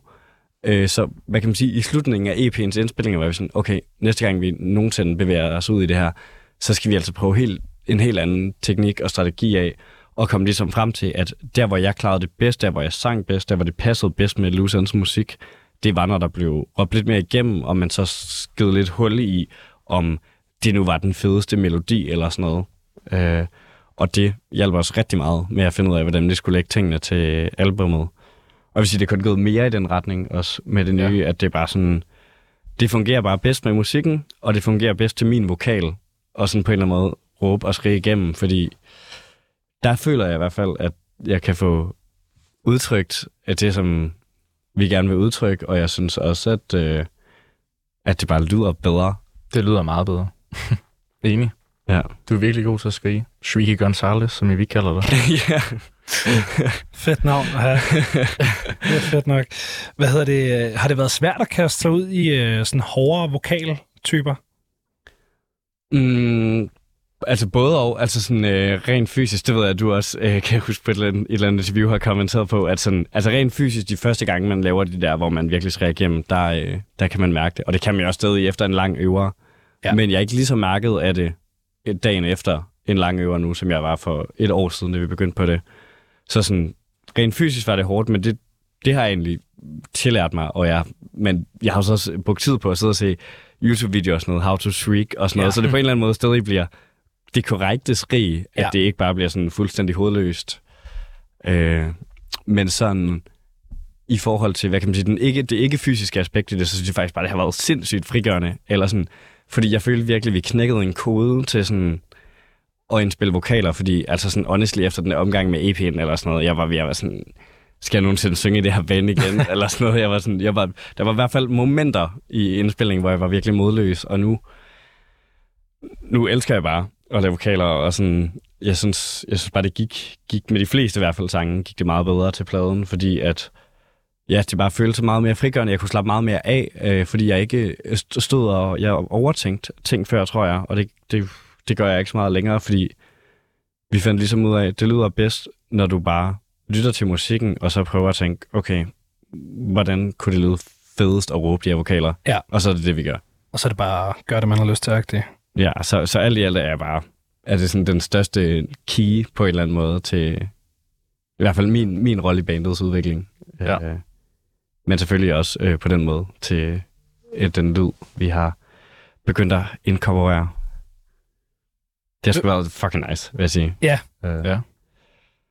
Øh, så hvad kan man sige, i slutningen af EP'ens indspillinger var vi sådan, okay, næste gang vi nogensinde bevæger os ud i det her, så skal vi altså prøve helt, en helt anden teknik og strategi af, og komme ligesom frem til, at der, hvor jeg klarede det bedst, der, hvor jeg sang bedst, der, hvor det passede bedst med Ends musik, det var, når der blev råbt lidt mere igennem, og man så sked lidt hul i, om det nu var den fedeste melodi eller sådan noget. Øh, og det hjælper os rigtig meget med at finde ud af, hvordan vi skulle lægge tingene til albummet. Og jeg vil sige, det er kun gået mere i den retning, også med det nye, ja. at det er bare sådan, det fungerer bare bedst med musikken, og det fungerer bedst til min vokal, og sådan på en eller anden måde råbe og skrige igennem, fordi der føler jeg i hvert fald, at jeg kan få udtrykt af det, som vi gerne vil udtrykke, og jeg synes også, at, øh, at det bare lyder bedre. Det lyder meget bedre. <laughs> Enig. Ja. Du er virkelig god til at skrige. Shrieky Gonzalez, som vi kalder dig. <laughs> ja. Fedt navn at have. <laughs> det er fedt nok. Hvad hedder det? Har det været svært at kaste sig ud i øh, sådan hårdere vokaltyper? Mm, altså både og, altså sådan øh, rent fysisk, det ved jeg, at du også øh, kan huske på et eller, andet, et eller andet interview har kommenteret på, at sådan, altså rent fysisk, de første gange, man laver de der, hvor man virkelig skal igennem, der, øh, der kan man mærke det, og det kan man jo også stadig efter en lang øver. Ja. Men jeg er ikke lige så mærket af det et dagen efter en lang øver nu, som jeg var for et år siden, da vi begyndte på det. Så sådan, rent fysisk var det hårdt, men det, det har jeg egentlig tillært mig, og jeg, men jeg har så også brugt tid på at sidde og se YouTube-videoer og sådan noget, how to shriek og sådan noget, ja. så det på en eller anden måde stadig bliver det korrekte skrig, at Ja. det ikke bare bliver sådan fuldstændig hovedløst. Øh, men sådan, i forhold til, hvad kan man sige, den ikke, det ikke fysiske aspekt i det, så synes jeg faktisk bare, det har været sindssygt frigørende. Eller sådan, fordi jeg følte virkelig, at vi knækkede en kode til sådan at indspille vokaler, fordi altså sådan honestly efter den der omgang med EP'en eller sådan noget, jeg var ved at være sådan, skal jeg nogensinde synge i det her band igen, <laughs> eller sådan noget. Jeg var sådan, jeg var, der var i hvert fald momenter i indspillingen, hvor jeg var virkelig modløs, og nu, nu elsker jeg bare at lave vokaler, og sådan, jeg synes, jeg synes bare, det gik, gik med de fleste i hvert fald sange, gik det meget bedre til pladen, fordi at, ja, det bare føltes meget mere frigørende. Jeg kunne slappe meget mere af, øh, fordi jeg ikke st- stod og jeg overtænkt ting før, tror jeg, og det, det, det gør jeg ikke så meget længere, fordi vi fandt ligesom ud af, at det lyder bedst, når du bare lytter til musikken, og så prøver at tænke, okay, hvordan kunne det lyde fedest at råbe de her vokaler? Ja. Og så er det det, vi gør. Og så er det bare at gøre det, man har lyst til. Agtigt. Ja, så, så alt i alt er jeg bare, er det sådan den største key på en eller anden måde til, i hvert fald min, min rolle i bandets udvikling. Ja. Øh, men selvfølgelig også øh, på den måde til øh, den lyd, vi har begyndt at inkorporere. Det har sgu været fucking nice, vil jeg sige. Ja. Øh, Ja.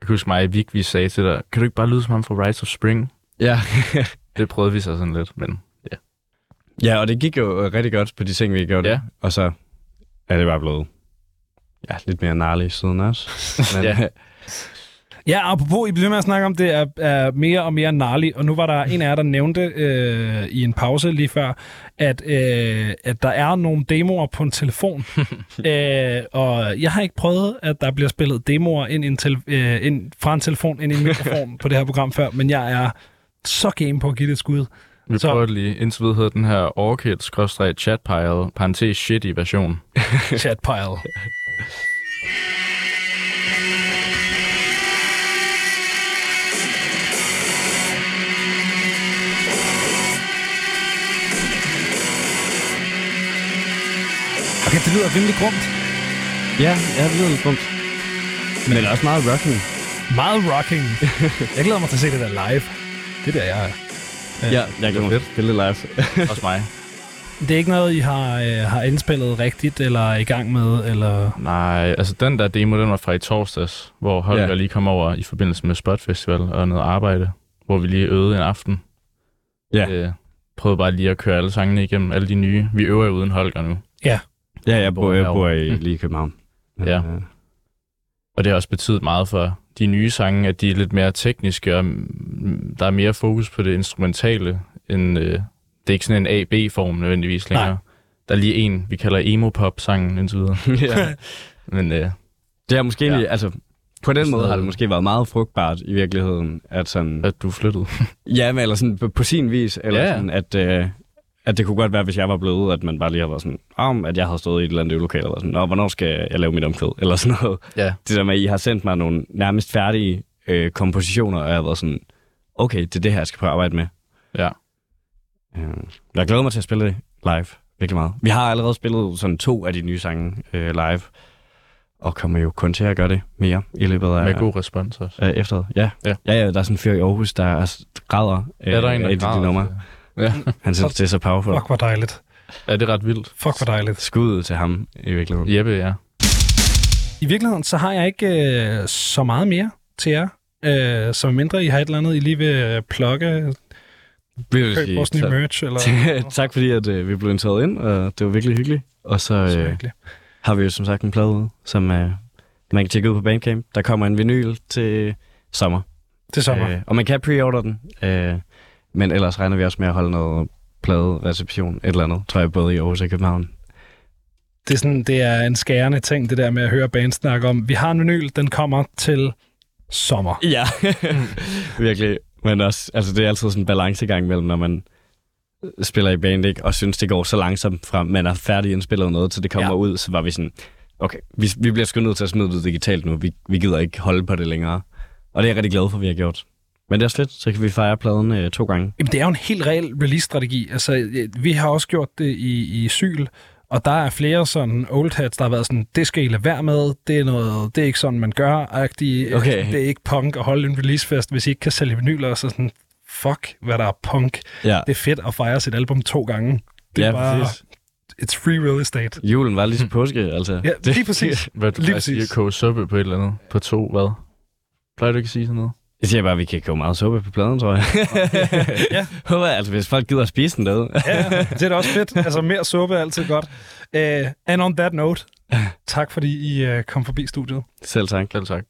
Jeg kan huske mig, Vig, vi sagde til dig, kan du ikke bare lyde som ham fra Rise of Spring? ja. <laughs> Det prøvede vi så sådan lidt, men ja, og det gik jo rigtig godt på de ting, vi gjorde. Ja. Og så er det bare blevet ja, lidt mere narlig siden også. <laughs> Men, Ja. Ja, apropos, I bliver med at snakke om, det er, er mere og mere narligt, og nu var der en af jer, der nævnte øh, i en pause lige før, at, øh, at der er nogle demoer på en telefon. <laughs> øh, og jeg har ikke prøvet, at der bliver spillet demoer ind, i en tel- øh, ind fra en telefon ind i en mikrofon <laughs> på det her program før, men jeg er så game på at give det et skud. Lige, indtil videre hedder den her Orchid-chatpile, parentes shitty version. <laughs> Chatpile. Okay, det lyder rimelig grumt. ja, ja, det lyder lidt dumt. Men det er også meget rocking. Meget rocking. <laughs> Jeg glæder mig til at se det der live. Det der, jeg er. Ja, jeg kan fedt. spille live. <laughs> Også mig. Det er ikke noget, I har, øh, har indspillet rigtigt, eller er i gang med, eller... Nej, altså den der demo, den var fra i torsdags, hvor Holger Ja. lige kom over i forbindelse med Spot Festival og noget arbejde, hvor vi lige øvede en aften. Ja. Øh, prøvede bare lige at køre alle sangene igennem, alle de nye. Vi øver jo uden Holger nu. Ja, jeg bor, jeg bor i, lige i København. Ja. Øh, Og det har også betydet meget for de nye sange, at de er lidt mere tekniske, og mm, der er mere fokus på det instrumentale, end øh, det er ikke sådan en A-B-form nødvendigvis længere. Nej. Der er lige en, vi kalder emo-pop-sangen indtil videre. <laughs> ja. Men øh, Det har måske Ja. altså, på den måde har det måske været meget frugtbart i virkeligheden, at sådan, at du flyttede. ja, men eller sådan på, på sin vis, eller ja. sådan, at, øh, at det kunne godt være, hvis jeg var blevet, at man bare lige havde været sådan, om at jeg havde stået i et eller andet øvelokale, og været sådan, Nå, hvornår skal jeg lave mit omkvæd, eller sådan noget. Ja. Det der med, at I har sendt mig nogle nærmest færdige øh, kompositioner, og jeg har været sådan, okay, det er det her, jeg skal prøve at arbejde med. Ja. Øh, jeg glæder mig til at spille det live, virkelig meget. Vi har allerede spillet sådan to af de nye sange øh, live, og kommer jo kun til at gøre det mere i løbet af, Med god respons også. af efteråret. Ja. Ja. ja, ja, der er sådan en fyr i Aarhus, der er græder øh, Er der en, af der de, de græder? numre. Ja. Han synes, det er så powerful. Fuck, hvor dejligt. Er det ret vildt? Fuck, hvor dejligt. Skud til ham i virkeligheden. Jeppe, ja. I virkeligheden, så har jeg ikke øh, så meget mere til jer. Øh, så mindre I har et eller andet, I lige vil øh, plukke, Vil køb sige, vores nye tak- merch, eller... <laughs> tak fordi, at øh, vi blev inviteret ind, og det var virkelig hyggeligt. Og så øh, har vi jo som sagt en plade som øh, man kan tjekke ud på Bandcamp. Der kommer en vinyl til sommer. Til sommer. Øh, og man kan pre-order den. Øh, men ellers regner vi også med at holde noget plade-reception, et eller andet, tror jeg, både i Aarhus og København. Det er, sådan, det er en skærende ting, det der med at høre band snakke om. Vi har en vinyl, den kommer til sommer. Ja, <laughs> virkelig. Men også, altså det er altid sådan en balancegang mellem, når man spiller i band, ikke? og synes, det går så langsomt fra, man er færdig indspillet noget, til det kommer Ja. ud, så var vi sådan, okay, vi, vi bliver sgu nødt til at smide det digitalt nu. Vi, vi gider ikke holde på det længere. Og det er jeg rigtig glad for, at vi har gjort. Men det er også fedt, så kan vi fejre pladen øh, to gange. Jamen, det er jo en helt reel release-strategi. Altså, øh, vi har også gjort det i, i Syl, og der er flere sådan old hats, der har været sådan, det skal I lade være med, det er, noget, det er ikke sådan, man gør, -agtigt. Okay. det er ikke punk at holde en releasefest, hvis I ikke kan sælge vinyler, så sådan, fuck, hvad der er punk. Ja, Det er fedt at fejre sit album to gange. Det er ja bare, præcis. it's free real estate. Julen var lige til påske, altså. Ja, lige præcis. Hvad du Lige præcis. at koge suppe på et eller andet? På to, hvad? Plejer du ikke at sige sådan noget? Jeg siger bare, at vi kan komme meget suppe på pladen, tror jeg. <laughs> Ja. <laughs> Håber jeg, altså, hvis folk gider at spise den derude. Ja, det er da også fedt. Altså, mere suppe er altid godt. Uh, and on that note, tak fordi I uh, kom forbi studiet. Selv tak. Selv tak.